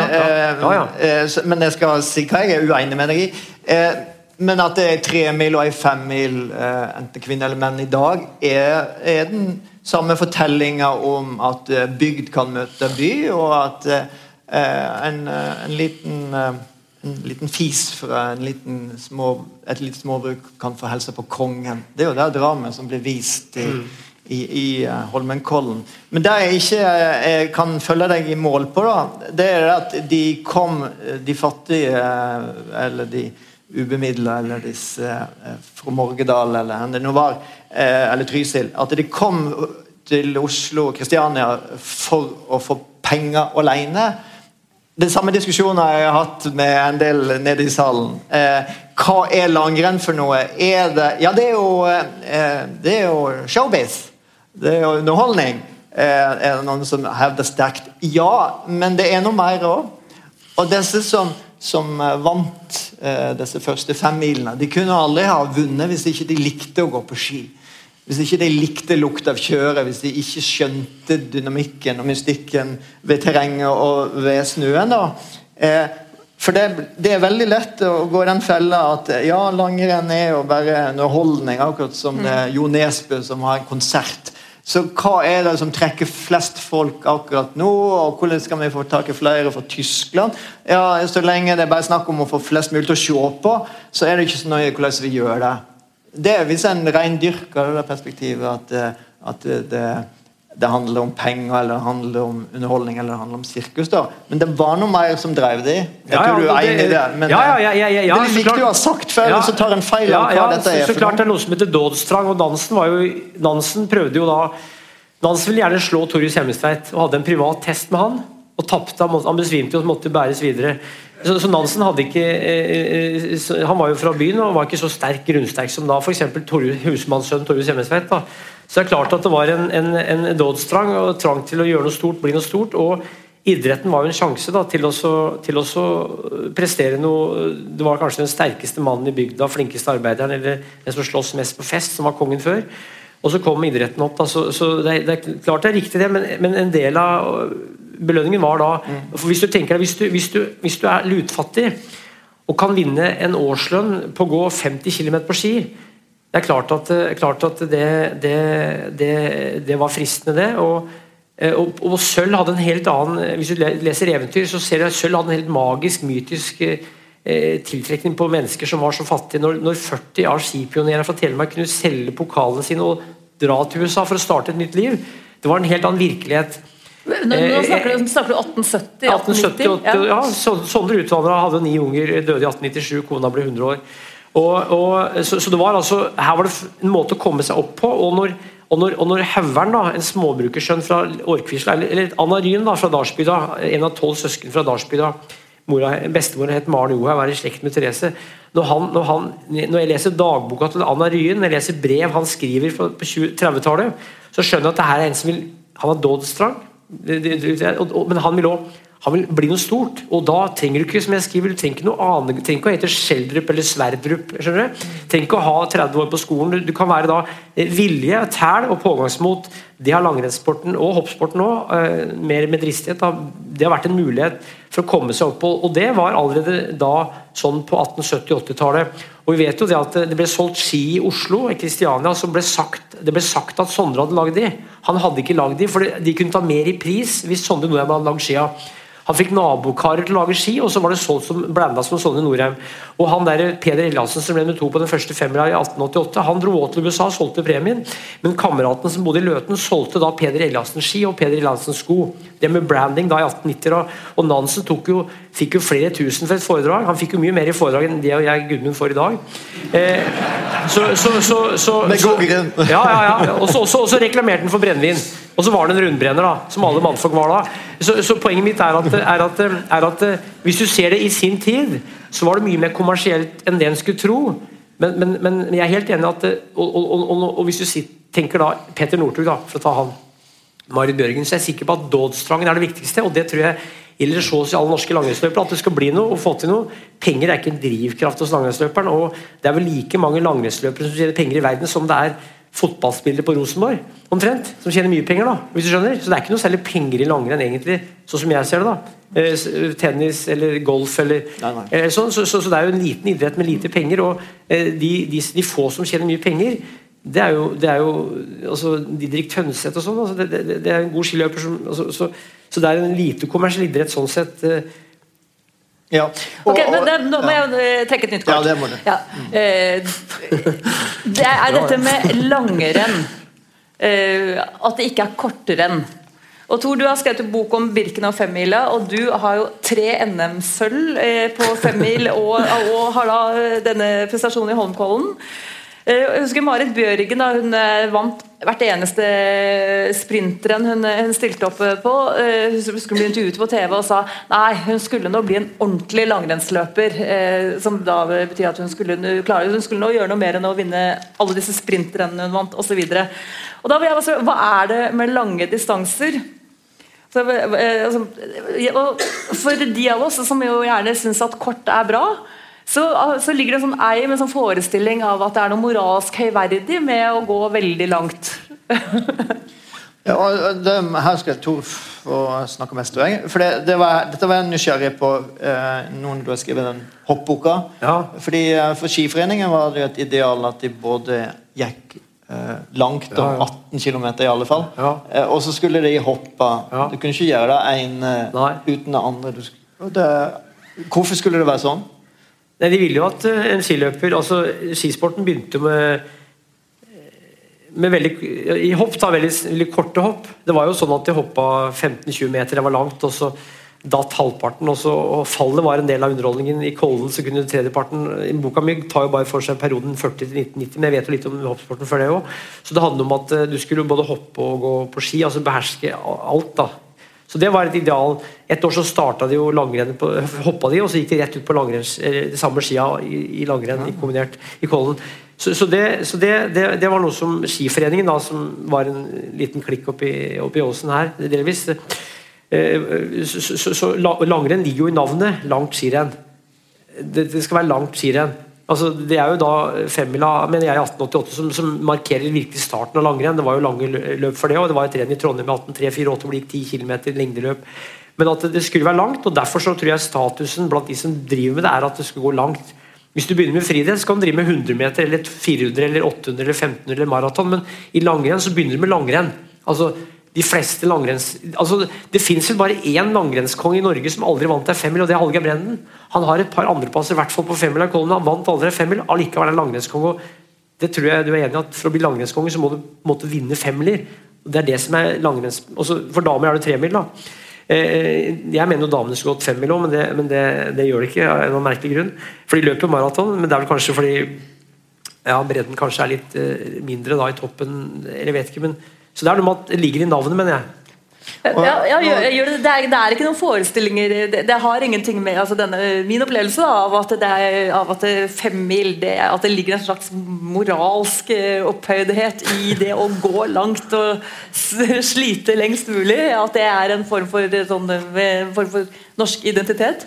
eh, eh, men jeg skal si hva jeg er uenig med deg i. Eh, men at det er tremil og ei femmil, eh, enten kvinne eller menn, i dag, er, er den samme fortellinga om at eh, bygd kan møte by, og at eh, en, eh, en liten eh, en liten fis fra en liten små, et lite småbruk kan få hilse på kongen. Det er jo det dramaet som blir vist i, i, i eh, Holmenkollen. Men det jeg ikke eh, jeg kan følge deg i mål på, da, det er at de kom, eh, de fattige, eh, eller de ubemidla, eller disse eh, fra Morgedal, eller det nå var, eh, eller Trysil, at de kom til Oslo og Kristiania for å få penger alene. Den samme diskusjonen har jeg hatt med en del nede i salen. Eh, hva er langrenn for noe? Er det Ja, det er jo, eh, det er jo showbiz. Det er jo underholdning. Eh, er det noen som hevder sterkt? Ja, men det er noe mer òg. Og disse som, som eh, vant eh, disse første fem milene, de kunne aldri ha vunnet hvis ikke de likte å gå på ski. Hvis ikke de likte lukt av kjøret, hvis de ikke skjønte dynamikken og mystikken ved terrenget og ved snøen. da. Eh, for det, det er veldig lett å gå i den fella at eh, ja, langrenn er jo bare underholdning, akkurat som det er Jo Nesbø som har en konsert. Så hva er det som trekker flest folk akkurat nå, og hvordan skal vi få tak i flere fra Tyskland? Ja, Så lenge det er bare snakk om å få flest mulig til å se på, så er det ikke så nøye hvordan vi gjør det det er hvis en reindyrker det perspektivet at, eh, at det, det handler om penger, eller det handler om underholdning eller det handler om sirkus. da. Men det var noe mer som drev det. Jeg Ja, tror du er enig i det. Men ja, ja, ja, ja, ja, ja, det er så viktig å ha sagt før, Ja. så tar en feil av hva dette så, er. så for klart det er noe som heter dådstrang, og Nansen var jo Nansen prøvde jo da Nansen ville gjerne slå Torjus Hjemmestveit og hadde en privat test med han. Og tapte, han besvimte og måtte bæres videre. Så, så Nansen hadde ikke eh, eh, Han var jo fra byen og var ikke så sterk grunnsterk som da f.eks. husmannssønnen Torjus Hemmestveit. da. Så det er klart at det var en, en, en dådstrang og trang til å gjøre noe stort, bli noe stort. og Idretten var jo en sjanse da, til å til å prestere noe Det var kanskje den sterkeste mannen i bygda, flinkeste arbeideren, eller den som sloss mest på fest, som var kongen før. Og så kom idretten opp. Da, så, så det, er, det er klart det er riktig, det, men, men en del av belønningen var da for Hvis du tenker deg, hvis hvis hvis du er lutfattig og kan vinne en årslønn på å gå 50 km på ski det er klart at, klart at det, det, det, det var fristende, det. Og, eh, og, og Sølv hadde en helt annen Hvis du leser eventyr, så ser du at Sølv hadde en helt magisk, mytisk eh, tiltrekning på mennesker som var så fattige. Når, når 40 av skipionerene fra Telemark kunne selge pokalene sine og dra til USA for å starte et nytt liv, det var en helt annen virkelighet. Nå, nå snakker, du, snakker du 1870? 1878, 1890? ja. Så- Sondre utvandra, hadde ni unger, døde i 1897, kona ble 100 år. Og, og, så, så det var altså, Her var det en måte å komme seg opp på. og når og når, og når Haugern, da, en småbrukersønn fra Årkvisla, eller, eller Anna Ryn da, fra Dalsbygda, en av tolv søsken fra Dalsbygda mora, Bestemor het Maren Johaug, var i slekt med Therese. Når, han, når, han, når jeg leser dagboka til Anna Ryen, når jeg leser brev han skriver på, på 20 30-tallet, så skjønner jeg at det her er en som vil Han har dådstrang, men han vil også han vil bli noe stort, og da trenger du ikke som jeg skriver, du trenger ikke noe annet, trenger ikke å hete Schjelderup eller Sverdrup. skjønner Du trenger ikke å ha 30 år på skolen. Du, kan være da eh, vilje, tæl og pågangsmot. Det har langrennssporten og hoppsporten òg. Eh, mer med dristighet. Det har vært en mulighet for å komme seg opp og det var allerede da sånn på 1870-80-tallet. Og vi vet jo det at det ble solgt ski i Oslo, i Kristiania, som ble sagt, det ble sagt at Sondre hadde lagd de. Han hadde ikke lagd de, for de kunne ta mer i pris hvis Sondre Norheim hadde lagd skia. Han fikk nabokarer til å lage ski, og så var det solgt som blanda som i Norheim. Og han der, Peder Ellandsen som ble med to på den første femmila i 1888, han dro også til USA og solgte premien. Men kameraten som bodde i Løten, solgte da Peder Ellandsen ski og Peder Ellandsen sko. Det med branding da i 1890. Og, Nansen Nansen jo, fikk jo flere tusen for et foredrag. Han fikk jo mye mer i foredrag enn det og jeg Gudmund får i dag. Eh, så, så, så, så, god. Ja, ja, ja. Og så reklamerte han for brennevin. Og så var det en rundbrenner, da, som alle mannfolk var da. Så, så poenget mitt er at, er, at, er at, hvis du ser det i sin tid, så var det mye mer kommersielt enn det en skulle tro. Men, men, men jeg er helt enig at Og, og, og, og hvis du tenker da Peter Northug, da, for å ta han, Marit Bjørgen, så er sikker på at dådstrangen er det viktigste. og det tror jeg gjelder så hos alle norske langrennsløpere at det skal bli noe og få til noe. Penger er ikke en drivkraft hos langrennsløperen. og Det er vel like mange langrennsløpere som tjener penger i verden som det er fotballspillere på Rosenborg, omtrent, som tjener mye penger. da, hvis du skjønner. Så det er ikke noe særlig penger i langrenn, egentlig, sånn som jeg ser det. da. Eh, tennis eller golf eller, eller sånn. Så, så, så, det er jo en liten idrett med lite penger. Og eh, de, de, de, få som tjener mye penger, det er jo, det er jo altså, Didrik Tønseth og sånn. Altså, det, det, det, er en god skiløper som altså, så, så, det er en lite kommersiell idrett sånn sett. Uh, ja. Og, ok, men det, Nå må jeg eh, trekke et nytt kort. Ja, det må du. Ja. Eh, det er dette med langrenn. Eh, at det ikke er kortrenn. Og Tor, Du har skrevet en bok om Birken og femmila, og du har jo tre NM-sølv på femmil og, og har da denne prestasjonen i Holmkollen. Eh, jeg husker Marit Bjørgen da, hun eh, vant hvert eneste sprintrenn hun, eh, hun, stilte opp på. Hun skulle bli intervjuet på TV og sa nei, hun skulle nå bli en ordentlig langrennsløper. Som da betyr at hun skulle klare Hun skulle nå gjøre noe mer enn å vinne alle disse sprintrennene hun vant osv. Hva er det med lange distanser? Så, altså, for de av oss som jo gjerne syns at kort er bra, så, så, ligger det en sånn ei med en sånn forestilling av at det er noe moralsk høyverdig med å gå veldig langt. ja, det, her skal jeg to få snakke mest. For det, det var, dette var jeg nysgjerrig på eh, noen du har skrevet den hoppboka. Ja. Fordi eh, For Skiforeningen var det jo et ideal at de både gikk eh, langt, ja, ja. 18 km i alle fall. Eh, og så skulle de hoppe. Du kunne ikke gjøre det ene uten det andre. Det, hvorfor skulle det være sånn? Nei, De ville jo at eh, en skiløper altså Skisporten begynte med, med veldig, i hopp da, veldig, veldig, korte hopp. Det var jo sånn at de hoppa 15-20 meter, det var langt. og så datt halvparten. Og, så, og Fallet var en del av underholdningen. I Kollen så kunne tredjeparten Boka mi tar jo bare for seg perioden 40 1990, men jeg vet jo litt om hoppsporten før det òg. Så det handler om at eh, du skulle både hoppe og gå på ski, altså beherske alt. da så det var et ideal. Et år så starta de jo langrenn på, hoppa de, og så gikk de rett ut på langrenns, det samme skia i, i langrenn ja. kombinert i Kollen. Så, så, det, så det, det, det, var noe som Skiforeningen, da, som var en liten klikk oppi, oppi åsen her, delvis eh, så, så, langrenn ligger jo i navnet langt skirenn. Det, det skal være langt skirenn. Altså, det er jo da femmila mener jeg, i 1888 som, som, markerer virkelig starten av langrenn. Det var jo lange løp for det, og det var et renn i Trondheim i 1838 hvor det gikk 10 km lengdeløp. Men at det skulle være langt, og derfor så tror jeg statusen blant de som driver med det, er at det skulle gå langt. Hvis du begynner med friidrett, så kan du drive med 100 meter, eller 400, eller 800, eller 1500 eller maraton, men i langrenn så begynner du med langrenn. Altså, de fleste langrenns... Altså, det fins vel bare én langrennskonge i Norge som aldri vant ei femmil, og det er Hallgeir Brenden. Han har et par andreplasser, i hvert fall på femmila Kollen. Han vant aldri ei femmil, allikevel er langrennskonge. Det tror jeg du er enig i at For å bli langrennskonge så må du måtte vinne femmiler. Det er det som er langrenns... Også for damer er det tremil, da. Eh, jeg mener jo damene skulle gått femmil òg, men, det, men det, det, gjør det ikke av en merkelig grunn. For de løper maraton, men det er vel kanskje fordi ja, bredden kanskje er litt eh, mindre da i toppen, eller vet ikke. men så det er noe med at det ligger i navnet, mener jeg. Ja, ja gjør, gjør det, det, er, det, er, ikke noen forestillinger Det, det har ingenting med altså denne, Min opplevelse da, av at det er av at femmil At det ligger en slags moralsk eh, opphøydhet i det å gå langt og slite lengst mulig. At det er en form for, sånn, en form for norsk identitet.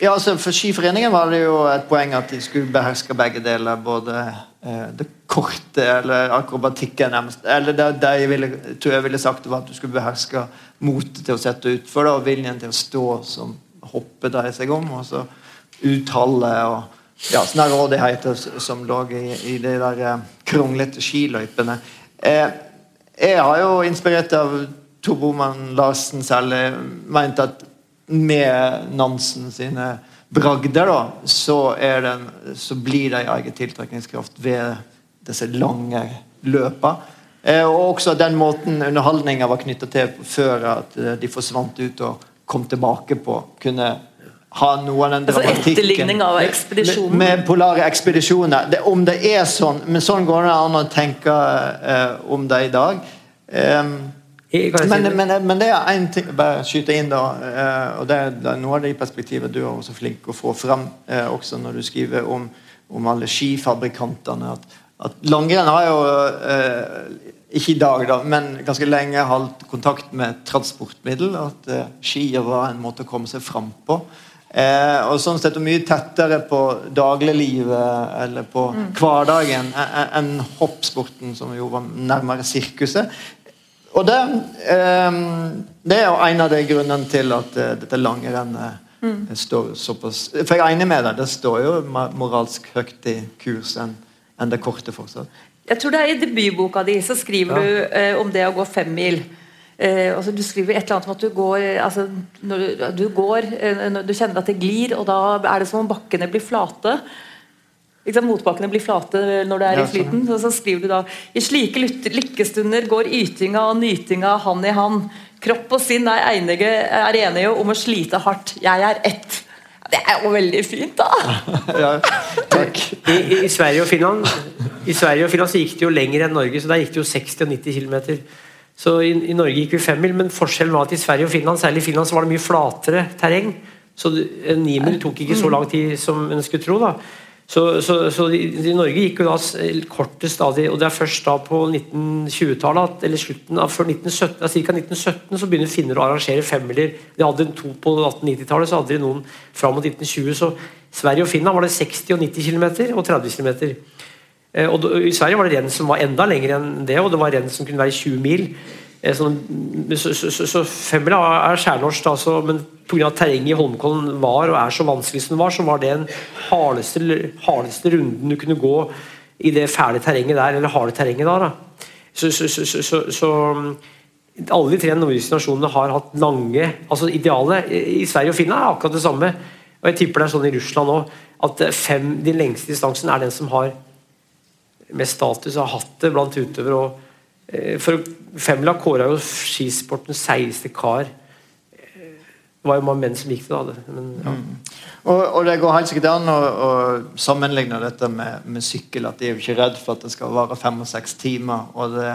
Ja, altså For Skiforeningen var det jo et poeng at de skulle beherske begge deler. Både eh, det korte eller akrobatikken nærmest. Eller det, det jeg ville, tror jeg ville sagt var at du skulle beherske motet til å sette utfor og viljen til å stå som hoppet dreier seg om. Og så uttale og ja, sånne rådigheter som lå i, i de der eh, kronglete skiløypene. Eh, jeg har jo inspirert av Tor Boman Larsen særlig, meint at med Nansen sine bragder, da, så, den, så blir det en egen tiltrekningskraft ved disse lange løpene. Eh, og også den måten underholdninga var knytta til før at eh, de forsvant ut og kom tilbake på. Kunne ha noe av den Altså dramatikken etterligning av ekspedisjonen. med, med polare ekspedisjoner. Det, om det er sånn, men sånn går det an å tenke eh, om det i dag. Em, Men, men, men det er én ting Bare skyte inn, da. eh, og det er, noe av de perspektivet du er også flink å få fram, eh, også når du skriver om, om alle skifabrikantene. At, at langrenn har jo eh, ikke i dag, da, men ganske lenge holdt kontakt med transportmiddel. At eh, skier var en måte å komme seg fram på. Eh, og sånn sett mye tettere på dagliglivet eller på hverdagen enn enn hoppsporten, som jo var nærmere sirkuset. Og det, eh, det er jo en av de grunnene til at eh, dette langrennet Mm. står såpass For jeg er enig med deg, det står jo moralsk høyt i kurs enn en det korte fortsatt. Jeg tror det er I debutboka di så skriver Ja. du eh, om det å gå femmil. Eh, altså du skriver et eller annet om at du går eh, altså, når du, du går eh, når du kjenner at det glir, og da er det som om bakkene blir flate. Ikke sant? Motbakkene blir flate når det er Ja, i flyten. Så, så skriver du da I slike lykkestunder går ytinga og nytinga hand i hand. Kropp og sinn er, enige, er enige om å slite hardt. Jeg er ett. Det er jo veldig fint, da! Ja, takk. I, i, I Sverige og Finland I Sverige og Finland så gikk det jo lenger enn Norge, så der gikk det jo 60 og 90 km. Så i, i Norge gikk vi fem mil, men forskjellen var at i Sverige og Finland særlig i Finland så var det mye flatere terreng. Så ni en nimil tok ikke så lang tid som en skulle tro. da så, så, så i Norge gikk jo da kortest av de og det er først da på 1920-tallet, eller slutten av før 1917, ca. 1917, så begynner finner å arrangere femmiler. De hadde to på 1890-tallet, så hadde de noen fram mot 1920. Så Sverige og Finland var det 60 og 90 km og 30 km. Eh, Og I Sverige var det renn som var enda lenger enn det, og det var renn som kunne være 20 mil. Sånn, så så, så, så femmila er skjærnorsk, altså, men pga. terrenget i Holmenkollen var og er så vanskelig som det var, så var det den hardeste, hardeste runden du kunne gå i det fæle terrenget der, eller harde terrenget der. da. Så, så alle de tre nordiske nasjonene har hatt lange altså Idealet i Sverige og Finland er akkurat det samme. Og jeg tipper det er sånn i Russland òg. At eh, fem, den lengste distansen er den som har mest status, har hatt det blant utøvere. Eh, for Femmila kåra jo skisportens seigeste kar. Det var jo mange menn som gikk det, da. Men, ja. Og, og det går helt sikkert an å, å sammenligne dette med, med sykkel. At de er jo ikke redd for at det skal vare fem og seks timer. Og det,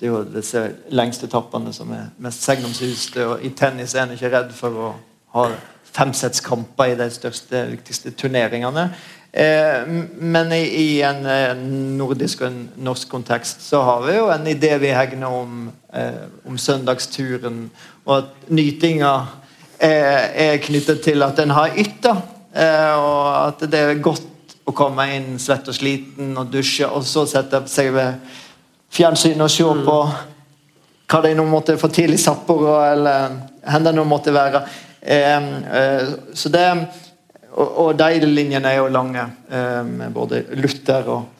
det er jo disse lengste etappene som er mest segnomsuste. Og i tennis er en ikke redd for å ha femsettskamper i de største, viktigste turneringene. Eh, men i, en eh, nordisk og en norsk kontekst så har vi jo en idé vi hegner om, eh, om søndagsturen, og at nytinga er knyttet til at en har eh, og at det er godt å komme inn svett og sliten og dusje, og så sette seg ved fjernsynet og se på hva de nå måtte få til i Sapporo, eller hvor det nå måtte være. Så det og, og de linjene er jo lange, eh, med både Luther og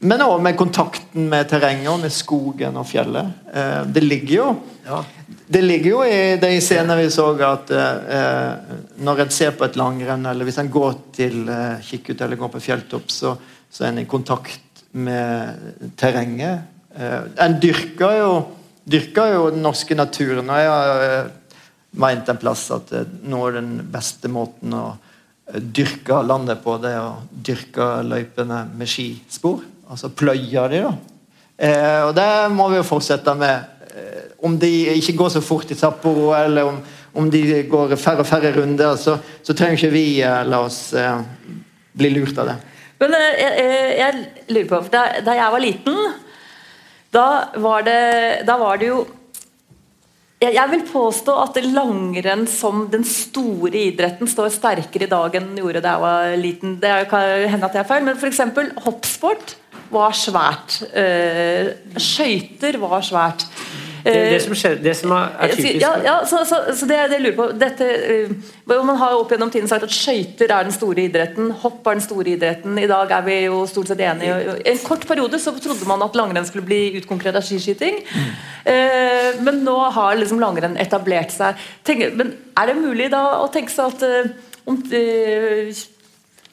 Men òg med kontakten med terrenget og med skogen og fjellet. Eh, det ligger jo Ja. det ligger jo i de scenene vi så at eh, når en ser på et langrenn, eller hvis en går til eh, Kikkut eller går på fjelltopp, så, så er en i kontakt med terrenget. Eh, en dyrker jo, dyrker jo den norske naturen. og jeg har eh, meint en plass at eh, nå er den beste måten å eh, dyrke landet på, det og dyrka løypene med skispor. Altså pløya de, da. Eh, og det må vi jo fortsette med. Eh, om de ikke går så fort i Sapporo, eller om, om de går færre og færre runder, så, så trenger ikke vi eh, la oss eh, bli lurt av det. Men eh, jeg, jeg, jeg lurer på da, da jeg var liten, da var det, da var det jo jeg, vil påstå at langrenn som den store idretten står sterkere i dag enn den gjorde da jeg var liten. Det kan hende at jeg er feil, men f.eks. hoppsport var svært. Uh, skøyter var svært. Det, det, som, skjer, det som er, er typisk Ja, ja så, så, så det, det lurer på dette, uh, Man har jo opp gjennom tiden sagt at skøyter er den store idretten, hopp er den store idretten. I dag er vi jo stort sett enige. I en kort periode så trodde man at langrenn skulle bli utkonkurrert av skiskyting. Mm. Men nå har liksom langrenn etablert seg. Men er det mulig da å tenke seg at om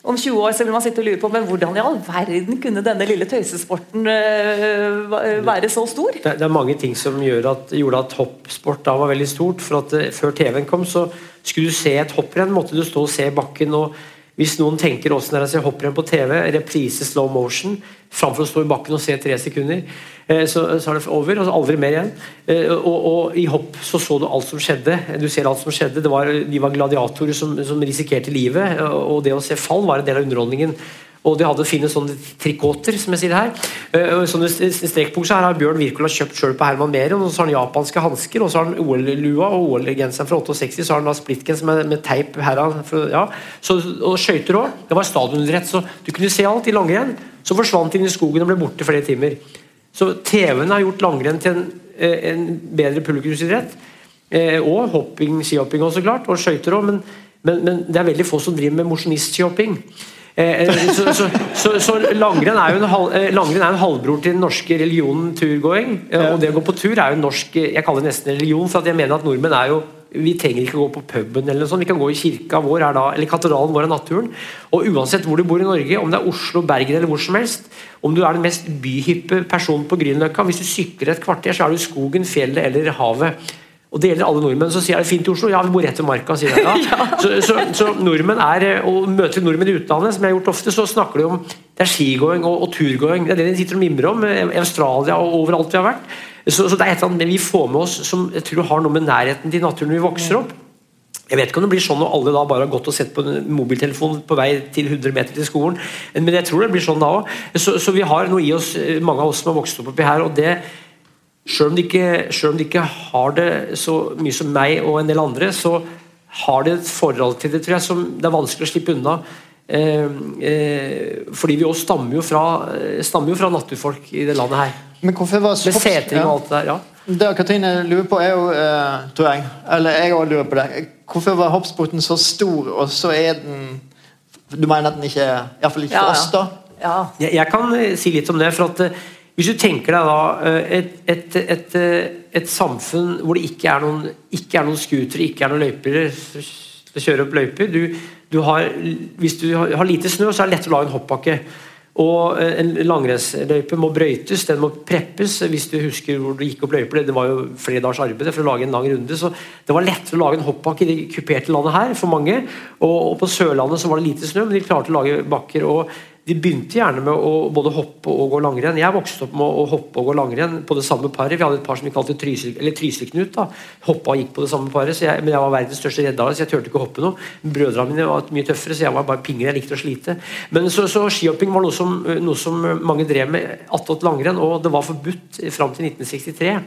om 20 år så vil man sitte og lure på men hvordan i all verden kunne denne lille tøysesporten uh, være så stor? Det, det, er mange ting som at, gjorde at hoppsport da var veldig stort. for at uh, Før TV-en kom, så skulle du se et hopprenn, måtte du stå og se bakken. og Hvis noen tenker åssen det er å se hopprenn på TV, reprise slow motion, framfor å stå i bakken og se tre sekunder, Eh, så, så er det over, og aldri mer igjen. Eh, og, og, I hopp så så du alt som skjedde. Du ser alt som skjedde. Var, de var gladiatorer som, som, risikerte livet, og det å se fall var en del av underholdningen. Og de hadde fine sånne trikoter, som jeg sier her. Uh, sånne strekbukser. Her har Bjørn Wirkola kjøpt sjøl på Herman Mehrer. Og så har han japanske hansker, og så har han OL-lua og OL-genseren fra 68. Så har han da splittgens med, med teip her. Ja. så, og skøyter òg. Det var stadionidrett, så du kunne se alt i langrenn. Så forsvant de inn i skogen og ble borte flere timer. Så TV-en har gjort langrenn til en, eh, en bedre publikumsidrett. Eh, og hopping, skihopping også, klart, og skøyter òg, men, men, men, det er veldig få som driver med mosjonistskihopping. Eh, eh så, så, så, så, langrenn er jo en, halv, eh, langrenn er en halvbror til den norske religionen turgåing. Og det å gå på tur er jo en norsk Jeg kaller det nesten religion, for jeg mener at nordmenn er jo vi trenger ikke å gå på puben, eller noe sånt. vi kan gå i kirka vår da, eller katedralen vår er naturen. Og Uansett hvor du bor i Norge, om det er Oslo, Bergen eller hvor som helst, om du er den mest byhyppe personen på Grünerløkka, hvis du sykler et kvarter, så er du i skogen, fjellet eller havet. Og Det gjelder alle nordmenn. Så sier jeg det fint i Oslo. Ja, vi bor rett ved marka. sier jeg. Ja. Så, så, så, nordmenn er, og Møter nordmenn i utlandet, som jeg har gjort ofte, så snakker de om det er skigåing og, og turgåing. Det er det de sitter og mimrer om. I Australia og overalt vi har vært. Så, så, det er et eller annet vi får med oss som jeg tror har noe med nærheten til naturen når vi vokser opp. Jeg vet ikke om det blir sånn når alle da bare har gått og sett på en mobiltelefon på vei til 100 meter til skolen, men jeg tror det blir sånn da òg. Så, så, vi har noe i oss, mange av oss som har vokst opp oppi her. og det selv om, om de ikke har det så mye som meg og en del andre, så har de et forhold til det tror jeg, som det er vanskelig å slippe unna. Eh, eh, fordi vi også stammer jo fra, stammer jo fra naturfolk i det landet her. Men hvorfor var Med setring og alt det der, ja. Det Katrine lurer på, er jo, eh, tror jeg Eller jeg òg lurer på det. Hvorfor var hoppsporten så stor, og så er den Du mener at den ikke er Iallfall ikke for ja, oss, da? Ja. Jeg, jeg, kan eh, si litt om det. for at eh, Hvis du tenker deg da et, et, et, et samfunn hvor det ikke er noen, ikke er noen scootere, ikke er noen løyper til å kjøre opp løyper du, du har, Hvis du har lite snø, så er det lett å lage en hoppbakke. Og eh, En langrennsløype må brøytes, den må preppes. Hvis du husker hvor du gikk opp løyper, det var jo flere dagers arbeid for å lage en lang runde. så Det var lettere å lage en hoppbakke i det kuperte landet her for mange. Og, og På Sørlandet så var det lite snø, men de klarte å lage bakker. og de begynte gjerne med å både hoppe og gå langrenn. Jeg vokste opp med å hoppe og gå langrenn på det samme paret. Vi hadde et par som vi kalte Trysil-Knut. Hoppa og gikk på det samme paret. Jeg, men jeg var verdens største redder, så jeg turte ikke å hoppe noe. Brødrene mine var mye tøffere, så jeg var bare pingel. Jeg likte å slite. Men så, så skihopping var noe som, noe som mange drev med attåt langrenn, og det var forbudt fram til 1963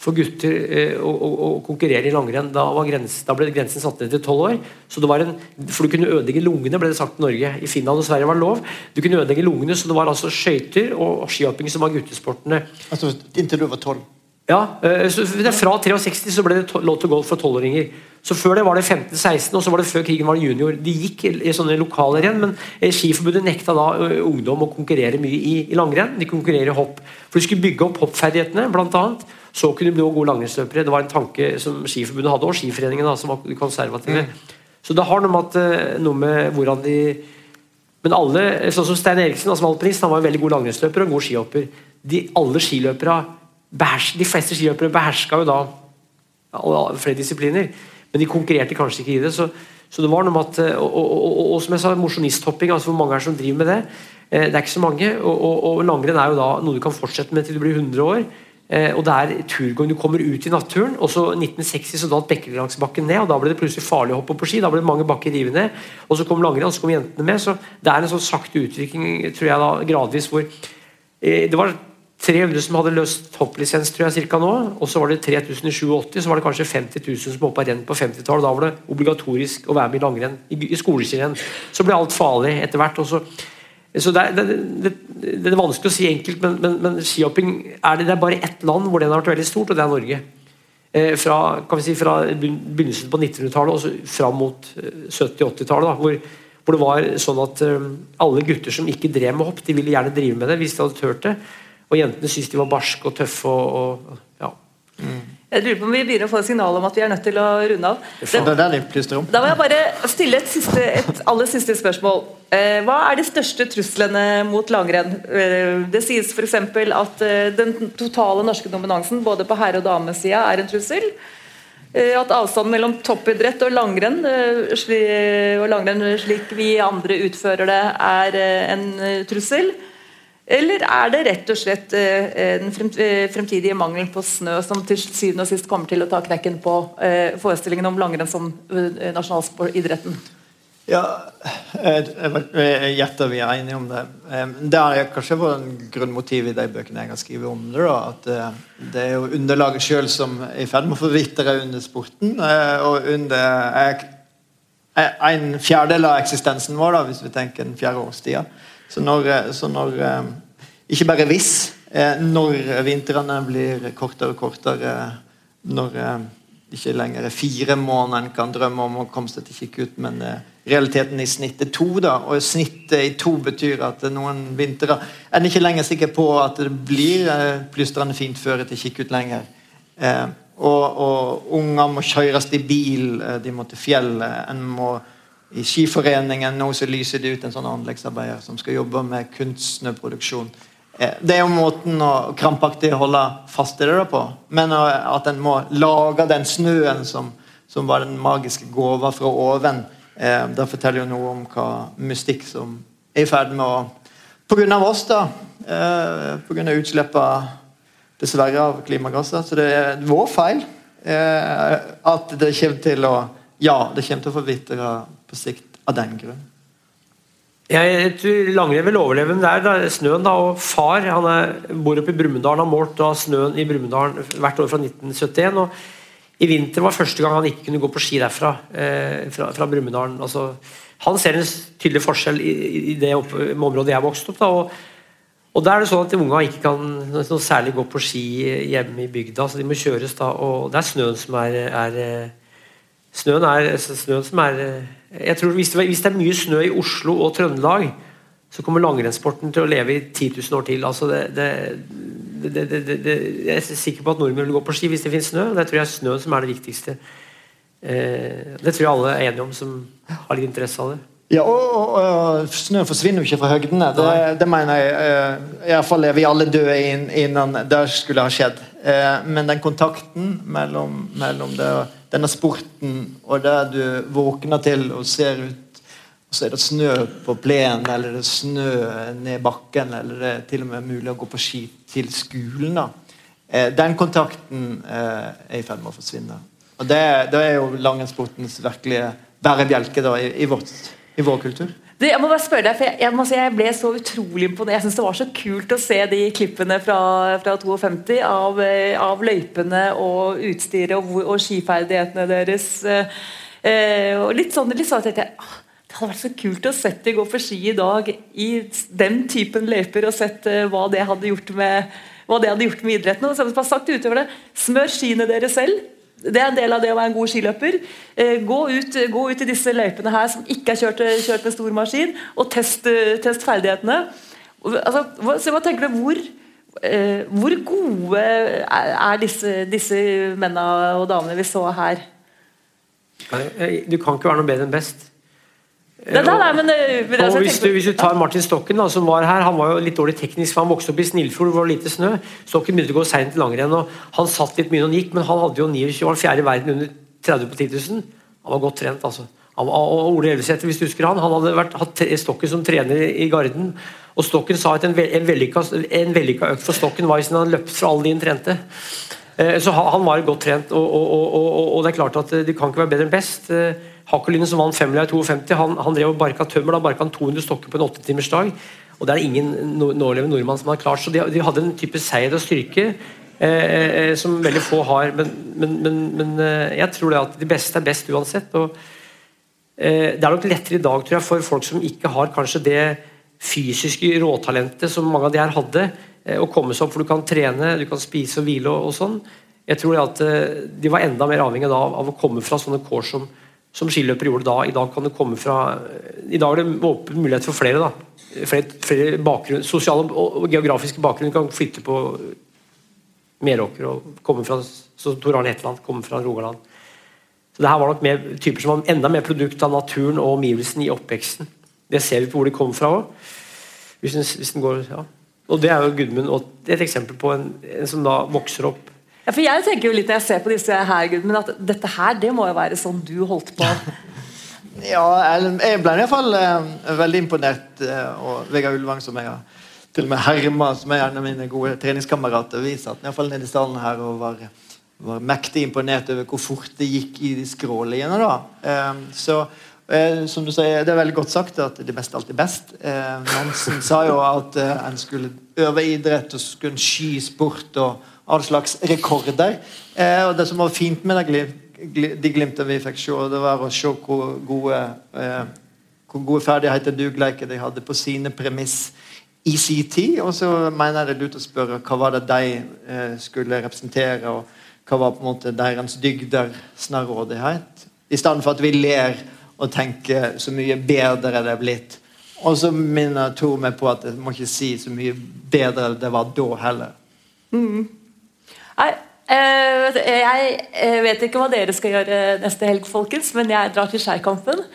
for gutter eh, å, å, å, konkurrere i langrenn. Da, da, ble grensen satt ned til tolv år. Så det var en, for du kunne ødelegge lungene, ble det sagt i Norge. I Finland og Sverige var det lov. Du kunne ødelegge lungene, så det var altså skøyter og skihopping som var guttesportene. Altså Inntil du var tolv? Ja. Eh, Fra 63 så ble det lov til golf for tolvåringer. Så Før det var det 15-16, og så var det før krigen var det junior. De gikk i sånne lokaler igjen, men eh, Skiforbundet nekta da ungdom å konkurrere mye i, i langrenn. De konkurrerer i hopp. For De skulle bygge opp hoppferdighetene, annet. Så kunne de bli gode langrennsløpere. Det var en tanke som Skiforbundet hadde, og Skiforeningen, da, som var konservative. Mm. Så det har noe med, at, eh, noe med hvordan de Men alle, sånn som Stein Eriksen, som alpinist, han var en veldig god langrennsløper og en god skihopper. De, alle skiløpere, de fleste skiløpere beherska jo da flere disipliner, men de konkurrerte kanskje ikke i det. så så det var noe med at, eh, og, og, og, og som jeg sa, mosjonisthopping, altså hvor mange er det som driver med det? Eh, det er ikke så mange. Og, langrenn er jo da noe du kan fortsette med til du blir 100 år. Eh, og det er turgåing. Du kommer ut i naturen. og så 1960 så datt Bekkelangsbakken ned. og Da ble det plutselig farlig å hoppe på ski. Da ble det mange bakker revet ned. Og så kom langrenn, og så kom jentene med. Så det er en sånn sakte utvikling, tror jeg da, gradvis, hvor Det var 300 som hadde løst hopplisens tror jeg, cirka nå. Og så var det 3000 i 87. Så var det kanskje 50 000 som hoppa renn på 50-tallet. Da var det obligatorisk å være med i langrenn. I, i skoleskirenn. Så ble alt farlig etter hvert. så Så det er, det, det, det er vanskelig å si enkelt, men, men, men skihopping er det, er bare ett land hvor den har vært veldig stort, og det er Norge. Eh, fra, kan vi si, fra begynnelsen på 1900-tallet og fram mot 70-80-tallet. Hvor, hvor, det var sånn at um, alle gutter som ikke drev med hopp, de ville gjerne drive med det hvis de hadde turt det. Og jentene syntes de var barske og tøffe. og, og ja. Mm. Jeg lurer på om vi begynner å få signal om at vi er nødt til å runde av. Det, det er det om. Da må jeg bare stille et, siste, et aller siste spørsmål. Eh, hva er de største truslene mot langrenn? Eh, det sies f.eks. at eh, den totale norske dominansen både på herre- og damesida er en trussel. Eh, at avstanden mellom toppidrett og langrenn, eh, sli, og langrenn slik vi andre utfører det, er eh, en trussel. Eller er det rett og slett eh, den eh, fremtidige mangelen på snø som til syvende og sist kommer til å ta knekken på eh, forestillingen om langrenn som nasjonalidretten? Ja, jeg gjetter vi er enige om det. Det har kanskje vært en grunnmotiv i de bøkene jeg har skrevet om det. da, At det er jo underlaget sjøl som er i ferd med å forvitre under sporten. Og under en fjerdedel av eksistensen vår, da, hvis vi tenker den fjerde årstida. Så når, eh, så når eh, Ikke bare hvis. Eh, når vintrene blir kortere og kortere, når ikke lenger er fire måneder en kan drømme om å komme seg til kikkut, men realiteten i snitt er to. da, og Snittet i to betyr at noen vintre er ikke lenger sikker på at det blir plystrende fint føre til kikkut lenger. Og, og unger må kjøres i bil, de må til fjellet. En må i Skiforeningen nå så lyser det ut en sånn anleggsarbeider som skal jobbe med kunstsnøproduksjon. Eh, det er jo måten å krampaktig holde fast i det på. Men at en må lage den snøen som, som var den magiske gåva fra oven, eh, det forteller jo noe om hva mystikk som er i ferd med å Pga. oss, da. Eh, Pga. utslippene dessverre av klimagasser. Så det er vår feil at det kommer til å Ja, det kommer til å forvitre på sikt av den grunn? Jeg tror langrenn vil overleve men det er snøen. da, og Far han er, bor oppe i Brumunddal har målt da, snøen i Brumunddal hvert år fra 1971. og I vinter var første gang han ikke kunne gå på ski derfra. Eh, fra, fra. Altså, han ser en tydelig forskjell i, i det opp, området jeg vokste opp. da, og og da er det sånn at de ikke kan særlig gå på ski hjemme i bygda, så de må kjøres da, og det er snøen som er, er Snøen er, snøen som er jeg tror hvis det, det, er mye snø i Oslo og Trøndelag, så kommer langrennssporten til å leve i 10 000 år til. Altså det, det, jeg er sikker på at nordmenn vil gå på ski hvis det finnes snø. Det tror jeg er snøen som er det viktigste. Eh, det tror jeg alle er enige om som har litt interesse av det. Ja, og, og, og Snøen forsvinner jo ikke fra høgdene. Det, det mener jeg. Uh, Iallfall er vi alle døde innan det skulle ha skjedd. Uh, men den kontakten mellom, mellom det denne sporten og det du våkner til og ser ut og så er det snø på plenen, eller det er snø ned bakken, eller det er til og med mulig å gå på ski til skolen. da. Eh, den kontakten eh, er i ferd med å forsvinne. Og Det, det er jo langrennssportens virkelige bærebjelke da, i, i, vårt, i vår kultur. Du, jeg må bare spørre deg, for jeg, jeg, si, jeg ble så utrolig imponert. Jeg synes Det var så kult å se de klippene fra, fra 52 av, av, løypene og utstyret og, og skiferdighetene deres. Eh, eh, og litt sånn, litt sånn jeg tenkte, ah, Det hadde vært så kult å sett de gå for ski i dag i den typen løyper, og sett eh, hva det hadde gjort med hva det hadde gjort med idretten. Og så har sagt utover det, Smør skiene dere selv. Det er en del av det å være en god skiløper. Eh, gå ut, gå ut i disse løypene her som ikke er kjørt, kjørt med stor maskin, og test, test ferdighetene. Altså, hva, hva, tenker du, hvor, eh, hvor gode er disse, disse mennene og damene vi så her? Du kan ikke være noe bedre enn best. Nei, nei, men, eh, men altså, hvis, du, hvis, du, tar Martin Stokken, da, som var her, han var jo litt dårlig teknisk, for han vokste opp i Snillfjord hvor det var lite snø. Stokken begynte å gå seint i langrenn, og han satt litt mye når han gikk, men han hadde jo 29, var fjerde i verden under 30 på 10 000. Han var godt trent, altså. Han, og Ole Elvesæter, hvis du husker han, han hadde vært, hatt Stokken som trener i Garden. Og Stokken sa at en, en vellykka økt for Stokken var hvis han hadde løpt fra alle de han trente. Eh, så han, han var godt trent, og, og, og, og, det er klart at du kan ikke være bedre enn best. Hakkelinen som vant femmila i 52, han, han drev og barka tømmer. Da barka han 200 stokker på en åttetimersdag. Og det er ingen nålevende nordmann som har klart. Så de, de, hadde en type seier og styrke eh, eh, som veldig få har. Men, men, men, men eh, jeg tror det at de beste er best uansett. og eh, Det er nok lettere i dag tror jeg, for folk som ikke har kanskje det fysiske råtalentet som mange av de her hadde. Å komme seg opp, for du kan trene, du kan spise og hvile og, og sånn. Jeg tror at De var enda mer avhengig av, av å komme fra sånne kår som, som skiløpere gjorde da. I dag kan det komme fra I dag er det åpen mulighet for flere. da. Flere, flere bakgrunn, sosiale og, og geografiske bakgrunn kan flytte på Meråker og komme fra så Tor Arne Hetland kommer fra Rogaland. Så det her var nok mer, typer som var enda mer produkt av naturen og omgivelsene i oppveksten. Det ser vi på hvor de kom fra òg. Hvis, hvis den går, ja. Og det er jo Gudmund og det er et eksempel på en, en som da vokser opp Ja, for jeg tenker jo litt når jeg ser på disse her, Gudmund, at dette her, det må jo være sånn du holdt på. Ja, jeg ble i hvert fall eh, veldig imponert. Eh, og Vegard Ulvang, som jeg har til og med herma, som er en av mine gode treningskamerater, vi satt i hvert fall nede i stallen her og var, var mektig imponert over hvor fort det gikk i de skråliene. da. Eh, så eh, som du sier, Det er veldig godt sagt at det beste alltid er best. Eh, Nansen sa jo at eh, en skulle øve idrett og skulle en sky sport og all slags rekorder. Eh, og Det som var fint med det de glimtene vi fikk se, det var å se hvor gode, eh, hvor gode ferdigheter dugleiker de hadde på sine premiss i sin tid. Og så mener jeg det er lurt å spørre hva var det de eh, skulle representere, og hva var på en måte deres dygder, snarrådighet, i stedet for at vi ler og tenker så mye bedre det er blitt. Og så minner Tor meg på at jeg må ikke si så mye bedre det var da heller. Nei, eh, jeg eh, vet ikke hva dere skal gjøre neste helg, folkens, men jeg drar til Skeikampen.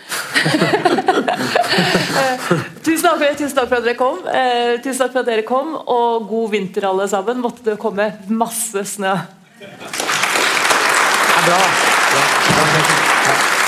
Tusen, takk tusen takk for at dere kom. Eh, tusen takk for at dere kom, og god vinter, alle sammen. Måtte det komme masse snø. Det er bra. bra.